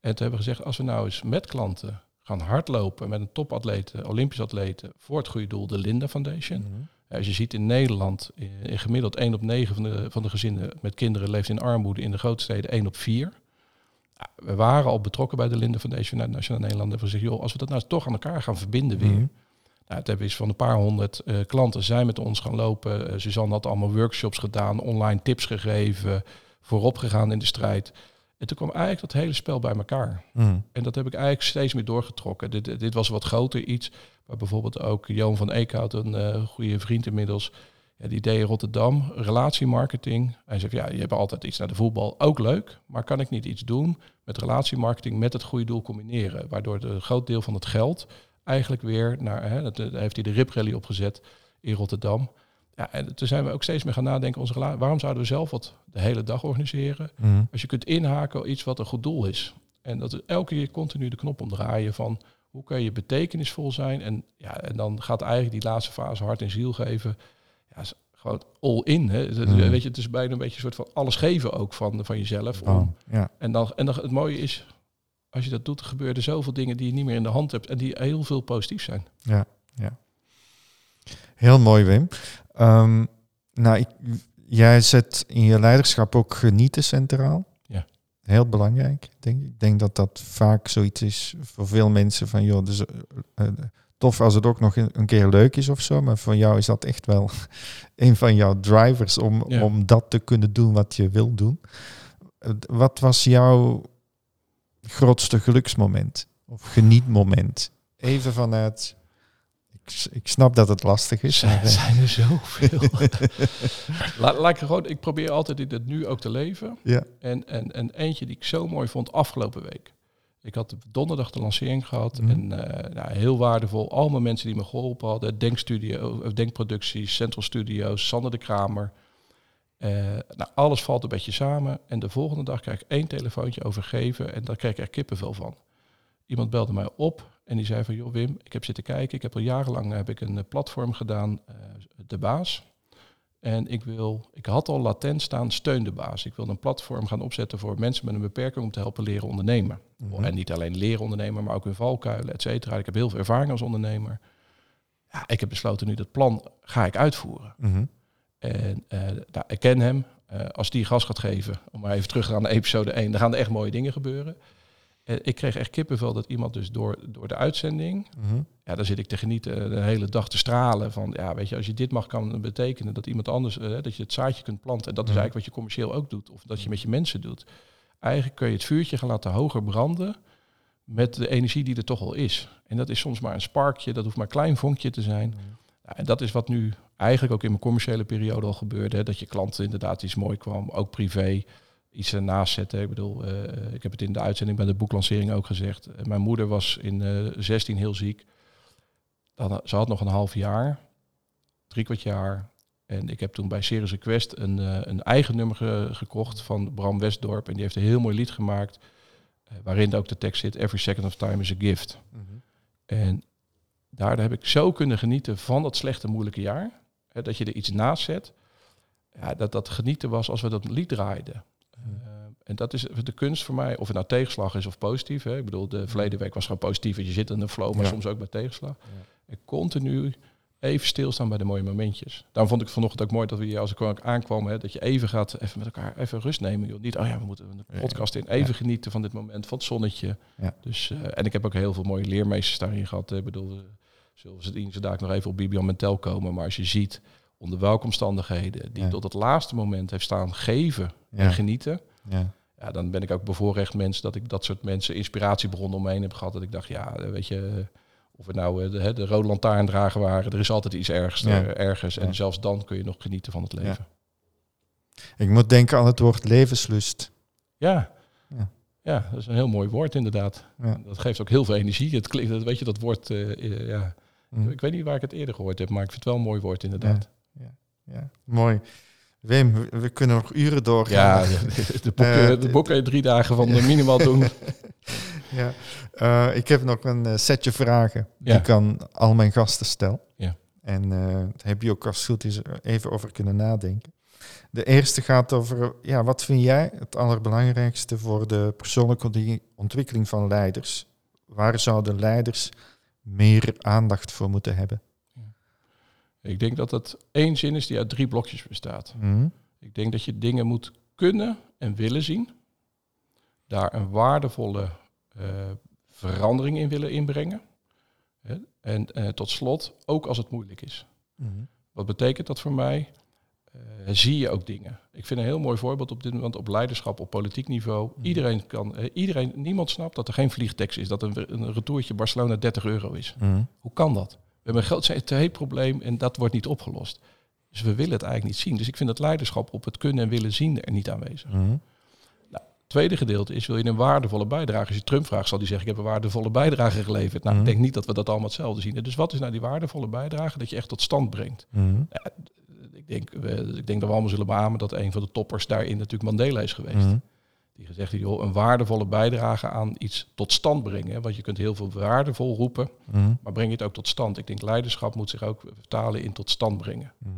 En toen hebben we gezegd, als we nou eens met klanten gaan hardlopen met een topatleet, eh, Olympisch atleten, voor het goede doel, de Linda Foundation. Mhm. Als je ziet in Nederland, eh, in gemiddeld 1 op 9 van de, van de gezinnen met kinderen leeft in armoede, in de grote steden 1 op 4. Ja, we waren al betrokken bij de Linda Foundation uit Nationaal Nederland. En we zeggen, joh, als we dat nou toch aan elkaar gaan verbinden weer. Mhm. Nou, het hebben eens van een paar honderd eh, klanten zijn met ons gaan lopen. Eh, Suzanne had allemaal workshops gedaan, online tips gegeven, voorop gegaan in de strijd. En toen kwam eigenlijk dat hele spel bij elkaar. Mhm. En dat heb ik eigenlijk steeds meer doorgetrokken. Dit, dit was wat groter iets. Waar bijvoorbeeld ook Johan van Eekhout, een eh, goede vriend inmiddels, ja, die deed in Rotterdam, relatiemarketing. Hij zegt, ja, je hebt altijd iets naar de voetbal, ook leuk. Maar kan ik niet iets doen met relatiemarketing met het goede doel combineren? Waardoor een groot deel van het geld eigenlijk weer naar, hè, dat, daar heeft hij de RIP Rally opgezet in Rotterdam. Ja, en toen zijn we ook steeds meer gaan nadenken, onze waarom zouden we zelf wat de hele dag organiseren? Mhm. Als je kunt inhaken op iets wat een goed doel is. En dat is elke keer continu de knop omdraaien van hoe kun je betekenisvol zijn. En, ja, en dan gaat eigenlijk die laatste fase hart en ziel geven. Ja, is gewoon all in. Hè. Mm. Weet je, het is bijna een beetje een soort van alles geven ook van, van jezelf. Om- ja. En, dan, en dan, het mooie is, als je dat doet, gebeuren er zoveel dingen die je niet meer in de hand hebt. En die heel veel positief zijn. Ja, ja. Heel mooi, Wim. Ehm, nou, ik, jij zet in je leiderschap ook genieten centraal. Ja. Heel belangrijk, denk ik. Ik denk dat dat vaak zoiets is voor veel mensen van, joh, dus, eh, eh, tof als het ook nog een, keer leuk is of zo. Maar voor jou is dat echt wel een van jouw drivers om, Ja. om dat te kunnen doen wat je wil doen. Wat was jouw grootste geluksmoment of genietmoment? Even vanuit. Ik, snap dat het lastig is. zijn, eh, zijn er zoveel. laat, laat ik, er gewoon, ik probeer altijd in het nu ook te leven. ja. En, en, en eentje die ik zo mooi vond afgelopen week. Ik had donderdag de lancering gehad. Mhm. En eh, nou, heel waardevol. Allemaal mensen die me geholpen hadden. Denkstudio, of Denkproducties, Central Studios, Sander de Kramer. Eh, nou, alles valt een beetje samen. En de volgende dag krijg ik één telefoontje overgeven. En daar krijg ik er kippenvel van. Iemand belde mij op en die zei van... joh Wim, ik heb zitten kijken. Ik heb al jarenlang heb ik een eh, platform gedaan. eh, de Baas. En ik wil, ik had al latent staan, steun de baas. Ik wil een platform gaan opzetten voor mensen met een beperking om te helpen leren ondernemen. Mhm. En niet alleen leren ondernemen, maar ook hun valkuilen, et cetera. Ik heb heel veel ervaring als ondernemer. Ja, ik heb besloten nu dat plan ga ik uitvoeren. Mhm. En eh, nou, ik ken hem. Eh, als die gas gaat geven, om maar even terug te gaan naar episode 1, dan gaan er echt mooie dingen gebeuren. En ik kreeg echt kippenvel dat iemand dus door, door de uitzending Mhm. ja, daar zit ik te genieten, de hele dag te stralen. Van ja, weet je, als je dit mag, kan betekenen dat iemand anders, eh, dat je het zaadje kunt planten. En dat is Mhm. eigenlijk wat je commercieel ook doet, of dat je met je mensen doet. Eigenlijk kun je het vuurtje gaan laten hoger branden met de energie die er toch al is. En dat is soms maar een sparkje, dat hoeft maar een klein vonkje te zijn. Ja, en dat is wat nu eigenlijk ook in mijn commerciële periode al gebeurde. Hè, dat je klanten inderdaad iets mooi kwam, ook privé iets ernaast zetten. Ik bedoel, eh, ik heb het in de uitzending bij de boeklancering ook gezegd. Eh, mijn moeder was in eh 16 heel ziek. Dan, ze had nog een half jaar. drie kwart jaar. En ik heb toen bij Serious Request een, eh, een eigen nummer ge- gekocht van Bram Westdorp. En die heeft een heel mooi lied gemaakt. eh, waarin ook de tekst zit: Every second of time is a gift. En daar heb ik zo kunnen genieten van dat slechte, moeilijke jaar. Hè, dat je er iets naast zet. Ja, dat dat genieten was als we dat lied draaiden. En dat is de kunst voor mij, of het nou tegenslag is of positief. Hè. Ik bedoel, de verleden week was gewoon positief. Je zit in een flow, maar Ja. soms ook bij tegenslag. En continu even stilstaan bij de mooie momentjes. Daarom vond ik vanochtend ook mooi dat we hier, als ik aankwam, hè, dat je even gaat, even met elkaar, even rust nemen. Joh. Niet, oh ja, we moeten een podcast in. Even genieten van dit moment, van het zonnetje. Dus, eh, en ik heb ook heel veel mooie leermeesters daarin gehad. hè. Ik bedoel, zullen ze het nog even op Bibian Mentel komen. Maar als je ziet onder welke omstandigheden die tot het laatste moment heeft staan geven en genieten. Ja. Ja, dan ben ik ook bevoorrecht mens dat ik dat soort mensen inspiratiebronnen om me heen heb gehad. Dat ik dacht, ja, eh, weet je, eh, of het nou eh, de, de rode lantaarndrager waren, er is altijd iets ergens, Ja. ergens. Ja. En zelfs dan kun je nog genieten van het leven. Ik moet denken aan het woord levenslust. Ja. Ja. dat is een heel mooi woord inderdaad. Dat geeft ook heel veel energie. Het klinkt, weet je, dat woord, ja. Hm. Ik weet niet waar ik het eerder gehoord heb, maar ik vind het wel een mooi woord inderdaad. Ja, mooi. Wim, we, kunnen nog uren doorgaan. Ja, de, de boeken, Eh, de boeken drie dagen van de minimaal doen. Ja. Eh, ik heb nog een eh, setje vragen die ik aan al mijn gasten stel. Ja. En eh, daar heb je ook als het goed is even over kunnen nadenken. De eerste gaat over, ja, wat vind jij het allerbelangrijkste voor de persoonlijke ontwikkeling van leiders? Waar zouden leiders meer aandacht voor moeten hebben? Ik denk dat het één zin is die uit drie blokjes bestaat. Mhm. Ik denk dat je dingen moet kunnen en willen zien. Daar een waardevolle eh, verandering in willen inbrengen. En eh, tot slot, ook als het moeilijk is. Mhm. Wat betekent dat voor mij? Eh, zie je ook dingen. Ik vind een heel mooi voorbeeld op dit moment op leiderschap op politiek niveau. Mhm. Iedereen kan, iedereen, niemand snapt dat er geen vliegtekst is, dat een, een retourtje Barcelona 30 euro is. Hoe kan dat? We hebben een groot CT-probleem en dat wordt niet opgelost. Dus we willen het eigenlijk niet zien. Dus ik vind het leiderschap op het kunnen en willen zien er niet aanwezig. Mhm. Tweede gedeelte is, wil je een waardevolle bijdrage? Als je Trump vraagt, zal hij zeggen, ik heb een waardevolle bijdrage geleverd. Nou, Mhm. ik denk niet dat we dat allemaal hetzelfde zien. Dus wat is nou die waardevolle bijdrage dat je echt tot stand brengt? Mhm. Ik denk, ik denk dat we allemaal zullen beamen dat een van de toppers daarin natuurlijk Mandela is geweest. Mhm. Die gezegd heeft, joh, een waardevolle bijdrage aan iets tot stand brengen. Want je kunt heel veel waardevol roepen, Mhm. maar breng je het ook tot stand. Ik denk leiderschap moet zich ook vertalen in tot stand brengen. Mhm.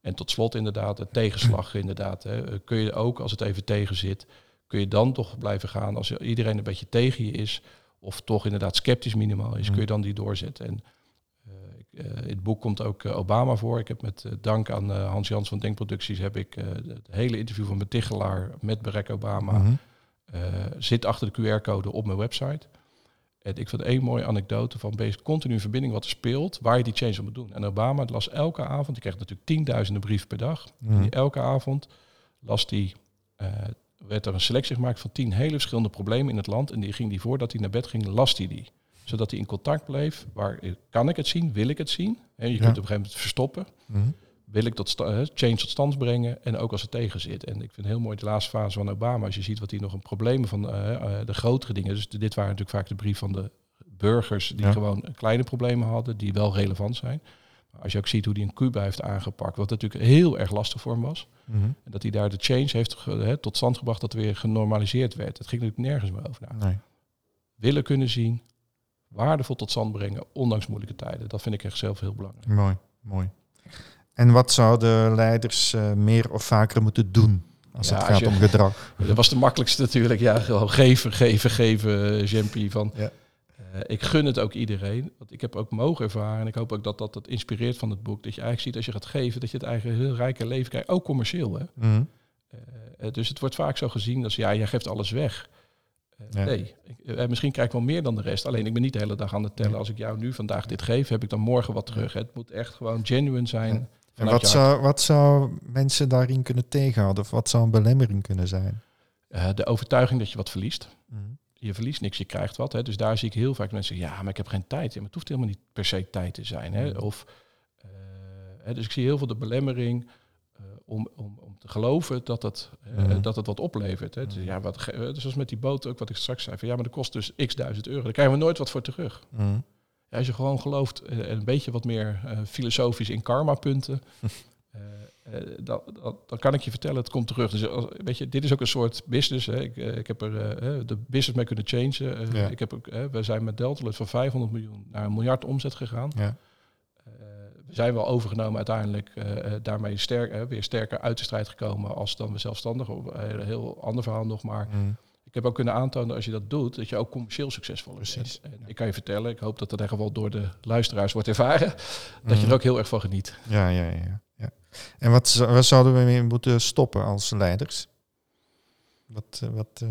En tot slot inderdaad, de tegenslag inderdaad. Hè. Kun je ook, als het even tegen zit, kun je dan toch blijven gaan als iedereen een beetje tegen je is, of toch inderdaad sceptisch minimaal is, kun je dan die doorzetten. En eh, eh, in het boek komt ook eh, Obama voor. Ik heb met eh, dank aan eh, Hans Jans van Denkproducties heb ik eh, het hele interview van Betichelaar met Barack Obama Mhm. eh, zit achter de QR-code op mijn website. En ik vind één mooie anekdote van continu in verbinding wat er speelt, waar je die change op moet doen. En Obama las elke avond, die kreeg natuurlijk tienduizenden brieven per dag. En Mhm. die elke avond las die, eh, werd er een selectie gemaakt van tien hele verschillende problemen in het land. En die ging die voordat hij naar bed ging, las hij die. Zodat hij in contact bleef. Waar kan ik het zien? Wil ik het zien? En je kunt op een gegeven moment verstoppen. Mhm. Wil ik eh, change tot stand brengen en ook als het tegen zit. En ik vind heel mooi de laatste fase van Obama. Als je ziet wat hij nog een problemen van eh, eh, de grotere dingen. Dus dit waren natuurlijk vaak de brief van de burgers die Ja. gewoon kleine problemen hadden, die wel relevant zijn. Maar als je ook ziet hoe hij in Cuba heeft aangepakt, wat natuurlijk heel erg lastig voor hem was. Mhm. En dat hij daar de change heeft tot stand gebracht dat weer genormaliseerd werd. Het ging natuurlijk nergens meer over. Nou, Nee. willen kunnen zien, waardevol tot stand brengen, ondanks moeilijke tijden. Dat vind ik echt zelf heel belangrijk. Mooi, mooi. En wat zouden leiders eh, meer of vaker moeten doen als Ja, het als gaat je- om gedrag? Dat was de makkelijkste natuurlijk. Ja, geven, geven, geven, eh, Jean-Pierre, Van, Ja. eh, ik gun het ook iedereen. Want ik heb ook mogen ervaren. En ik hoop ook dat dat het inspireert van het boek. Dat je eigenlijk ziet als je gaat geven, dat je het eigen heel rijke leven krijgt. Ook commercieel. Hè? Mhm. Dus het wordt vaak zo gezien als ja, jij geeft alles weg. Eh, Ja. Nee, ik, eh, misschien krijg ik wel meer dan de rest. Alleen ik ben niet de hele dag aan het tellen. Als ik jou nu vandaag dit geef, heb ik dan morgen wat terug. Het moet echt gewoon genuine zijn. Ja. En wat zou, wat zou mensen daarin kunnen tegenhouden? Of wat zou een belemmering kunnen zijn? Eh, de overtuiging dat je wat verliest. Mhm. je verliest niks, je krijgt wat. Hè. Dus daar zie ik heel vaak mensen zeggen, ja, maar ik heb geen tijd. Ja, maar het hoeft helemaal niet per se tijd te zijn. Hè. Mm. Of, eh, dus ik zie heel veel de belemmering eh, om, om, geloven dat het, eh, Mm. dat het wat oplevert. Hè. Dus, Mm. ja, wat, eh, dus zoals met die boot ook, wat ik straks zei. Van, ja, maar dat kost dus x duizend euro. Daar krijgen we nooit wat voor terug. Mhm. Ja, als je gewoon gelooft eh, en een beetje wat meer filosofisch in karma-punten, dan, dan, kan ik je vertellen, het komt terug. Dus als, weet je, dit is ook een soort business. Hè. Ik, ik heb er de business mee kunnen changen. Ja. ik heb ook, we zijn met Deltalet van 500 miljoen naar een miljard omzet gegaan. Ja. We zijn wel overgenomen uiteindelijk, eh, eh, daarmee sterk, eh, weer sterker uit de strijd gekomen als dan we zelfstandig. Een heel ander verhaal nog, maar Mm. ik heb ook kunnen aantonen als je dat doet, dat je ook commercieel succesvol is. Precies, ik kan je vertellen, ik hoop dat dat in ieder geval door de luisteraars wordt ervaren, dat je Mhm. er ook heel erg van geniet. Ja, ja, ja. ja. En wat, wat zouden we mee moeten stoppen als leiders? Wat, wat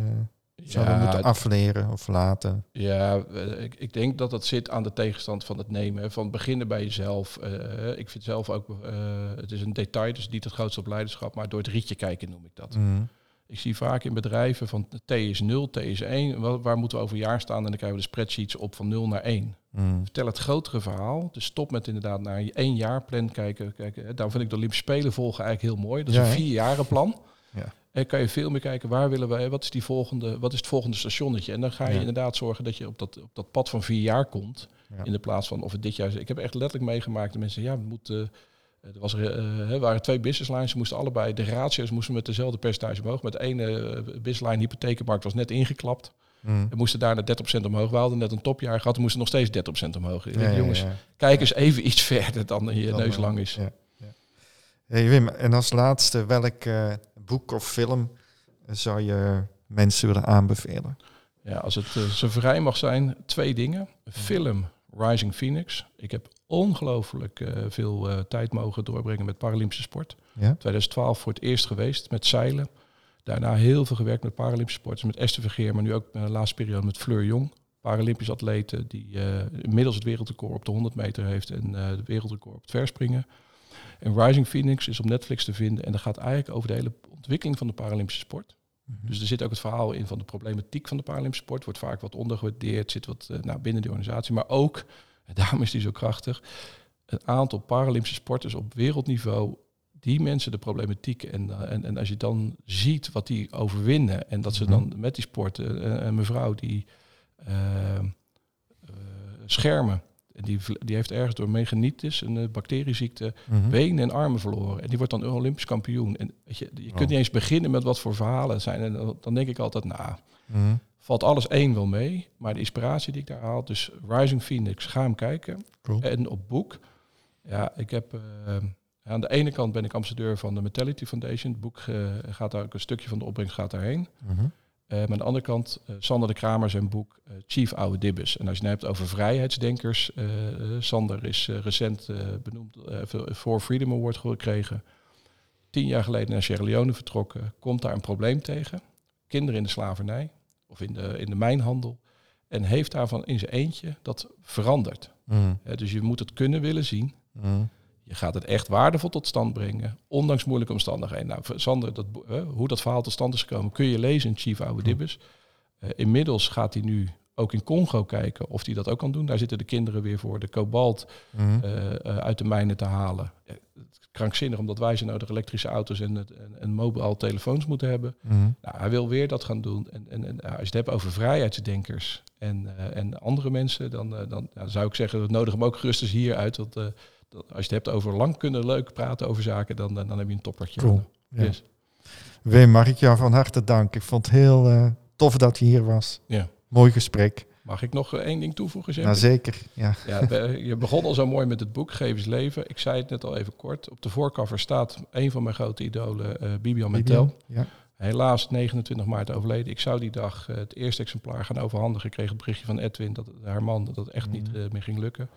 zouden we moeten afleren of laten? Ja, eh, ik, ik denk dat dat zit aan de tegenstand van het nemen. Van beginnen bij jezelf. Eh, ik vind zelf ook, eh, het is een detail, dus niet het grootste op leiderschap, maar door het rietje kijken noem ik dat. Mm. Ik zie vaak in bedrijven van T is 0, T is 1. Waar, waar moeten we over een jaar staan? En dan krijgen we de spreadsheets op van 0 naar 1. Mm. Vertel het grotere verhaal. Dus stop met inderdaad naar je één jaar plan kijken. kijken. Daarom vind ik de Olympische Spelen volgen eigenlijk heel mooi. Dat is Ja, een hè? vierjarenplan. Ja. En kan je veel meer kijken, waar willen we, wat is, die volgende, wat is het volgende stationnetje? En dan ga je Ja. inderdaad zorgen dat je op dat, op dat pad van vier jaar komt. Ja. In de plaats van of het dit jaar is. Ik heb echt letterlijk meegemaakt dat mensen, ja, we moeten. eh, Er was, er, eh, er waren twee business lines. Ze moesten allebei, de ratio's moesten met dezelfde percentage omhoog. Met de ene eh, business line hypothekenmarkt was net ingeklapt. Mm. We moesten daar naar 30% omhoog. We hadden net een topjaar gehad. We moesten nog steeds 30% omhoog. Ja, jongens, ja. kijk eens even iets verder dan je neus eh, lang is. Ja, ja. Hey Wim, en als laatste, welk eh, boek of film zou je mensen willen aanbevelen? Ja, als het eh, zo vrij mag zijn, twee dingen. Film, Rising Phoenix. Ik heb ongelooflijk eh, veel eh, tijd mogen doorbrengen met Paralympische sport. Ja? 2012 voor het eerst geweest met zeilen. Daarna heel veel gewerkt met Paralympische sporters, met Esther Vergeer, maar nu ook in de laatste periode met Fleur Jong. Paralympisch atleten die eh, inmiddels het wereldrecord op de 100 meter heeft en eh het wereldrecord op het verspringen. En Rising Phoenix is op Netflix te vinden en dat gaat eigenlijk over de hele ontwikkeling van de Paralympische sport. Mhm. Dus er zit ook het verhaal in van de problematiek van de Paralympische sport. Wordt vaak wat ondergewaardeerd, zit wat eh, nou, binnen de organisatie. Maar ook, en daarom is die zo krachtig, een aantal Paralympische sporters op wereldniveau. Die mensen de problematiek en, eh, en, en als je dan ziet wat die overwinnen en dat ze dan met die sport, eh, een mevrouw die schermen, en die, die heeft ergens door meganitis, een eh, bacterieziekte, Mhm. benen en armen verloren. En die wordt dan Olympisch kampioen. En weet je, je kunt Oh. niet eens beginnen met wat voor verhalen het zijn. En dan, dan denk ik altijd, nou, Mhm. valt alles één wel mee. Maar de inspiratie die ik daar haal, dus Rising Phoenix, ga hem kijken. Cool. En op boek. Ja, ik heb... eh, aan de ene kant ben ik ambassadeur van de Mentality Foundation. Het boek eh, gaat daar ook een stukje van de opbrengst gaat daarheen. Mhm. Maar aan de andere kant, eh, Sander de Kramer zijn boek eh, Chief Oude Dibbes. En als je het hebt over vrijheidsdenkers, eh, eh, Sander is eh, recent eh, benoemd eh, voor Freedom Award gekregen. Tien jaar geleden naar Sierra Leone vertrokken, komt daar een probleem tegen. Kinderen in de slavernij of in de, in de mijnhandel. En heeft daarvan in zijn eentje dat veranderd. Eh, dus je moet het kunnen willen zien. Mhm. Je gaat het echt waardevol tot stand brengen, ondanks moeilijke omstandigheden. Nou, Sander, dat, hoe dat verhaal tot stand is gekomen, kun je lezen in Chief Oude Dibbes. Eh, inmiddels gaat hij nu ook in Congo kijken of hij dat ook kan doen. Daar zitten de kinderen weer voor de kobalt Mhm. eh, eh, uit de mijnen te halen. Krankzinnig, omdat wij zo nodig elektrische auto's en, en, en mobile telefoons moeten hebben. Mhm. Nou, hij wil weer dat gaan doen. En, en, en nou, als je het hebt over vrijheidsdenkers en, en andere mensen, dan, dan ja, zou ik zeggen, we nodigen hem ook gerust eens hier uit. Want, dat, als je het hebt over lang kunnen leuk praten over zaken, dan, dan, dan heb je een toppertje. Cool. Ja. Yes. Wim, mag ik jou van harte danken. Ik vond het heel eh, tof dat je hier was. Ja. Mooi gesprek. Mag ik nog eh, één ding toevoegen? Jeff? Nou, zeker. Ja. Ja, je begon al zo mooi met het boek Geef leven. Ik zei het net al even kort. Op de voorcover staat een van mijn grote idolen, eh Bibian Mentel. Ja. Helaas 29 maart overleden. Ik zou die dag het eerste exemplaar gaan overhandigen. Ik kreeg het berichtje van Edwin, dat haar man, dat het echt niet Mhm. eh, meer ging lukken.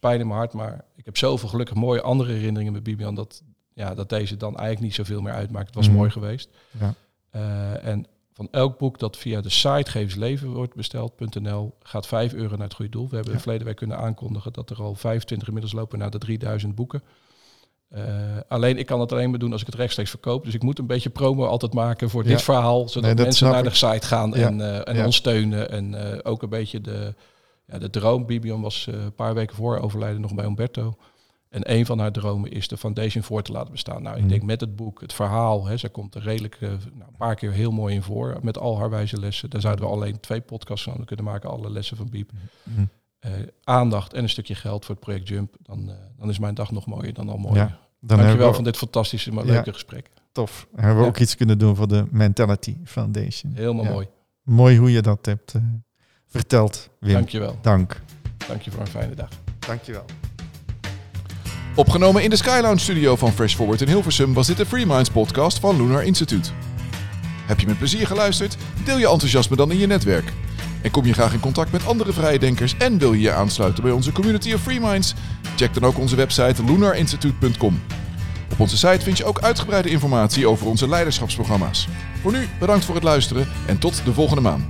Pijn in mijn hart, maar ik heb zoveel gelukkig mooie andere herinneringen met Bibian... dat, ja, dat deze dan eigenlijk niet zoveel meer uitmaakt. Het was Mhm. mooi geweest. Ja. Eh, en van elk boek dat via de site Geefsleven wordt besteld.nl gaat 5 euro naar het goede doel. We hebben Ja. verleden week kunnen aankondigen dat er al 25 inmiddels lopen naar de 3000 boeken. Eh, alleen ik kan het alleen maar doen als ik het rechtstreeks verkoop. Dus ik moet een beetje promo altijd maken voor Ja. dit verhaal. Zodat Nee, mensen naar de site gaan Ja. en, eh, en ons steunen. En ook een beetje de, ja, de droom. Bibian was eh, een paar weken voor overlijden nog bij Umberto. En een van haar dromen is de foundation voor te laten bestaan. Nou, ik Mhm. denk met het boek, het verhaal, hè, zij komt er redelijk eh, nou, een paar keer heel mooi in voor. Met al haar wijze lessen. Daar zouden we alleen twee podcasts van kunnen maken, alle lessen van Biep. Mhm. eh, aandacht en een stukje geld voor het project Jump, dan, dan is mijn dag nog mooier dan al mooi. Ja, Dan Dankjewel we van dit fantastische, maar Ja. leuke gesprek. tof. Hebben we Ja. ook iets kunnen doen voor de Mentality Foundation. Helemaal Ja. mooi. Mooi hoe je dat hebt eh, verteld, Wim. Dankjewel. Dank. Dank je voor een fijne dag. Dankjewel. Opgenomen in de Skylounge studio van Fresh Forward in Hilversum was dit de Free Minds podcast van Lunar Institute. Heb je met plezier geluisterd? Deel je enthousiasme dan in je netwerk. En kom je graag in contact met andere vrije denkers en wil je je aansluiten bij onze community of Free Minds? Check dan ook onze website lunarinstitute.com. Op onze site vind je ook uitgebreide informatie over onze leiderschapsprogramma's. Voor nu bedankt voor het luisteren en tot de volgende maand.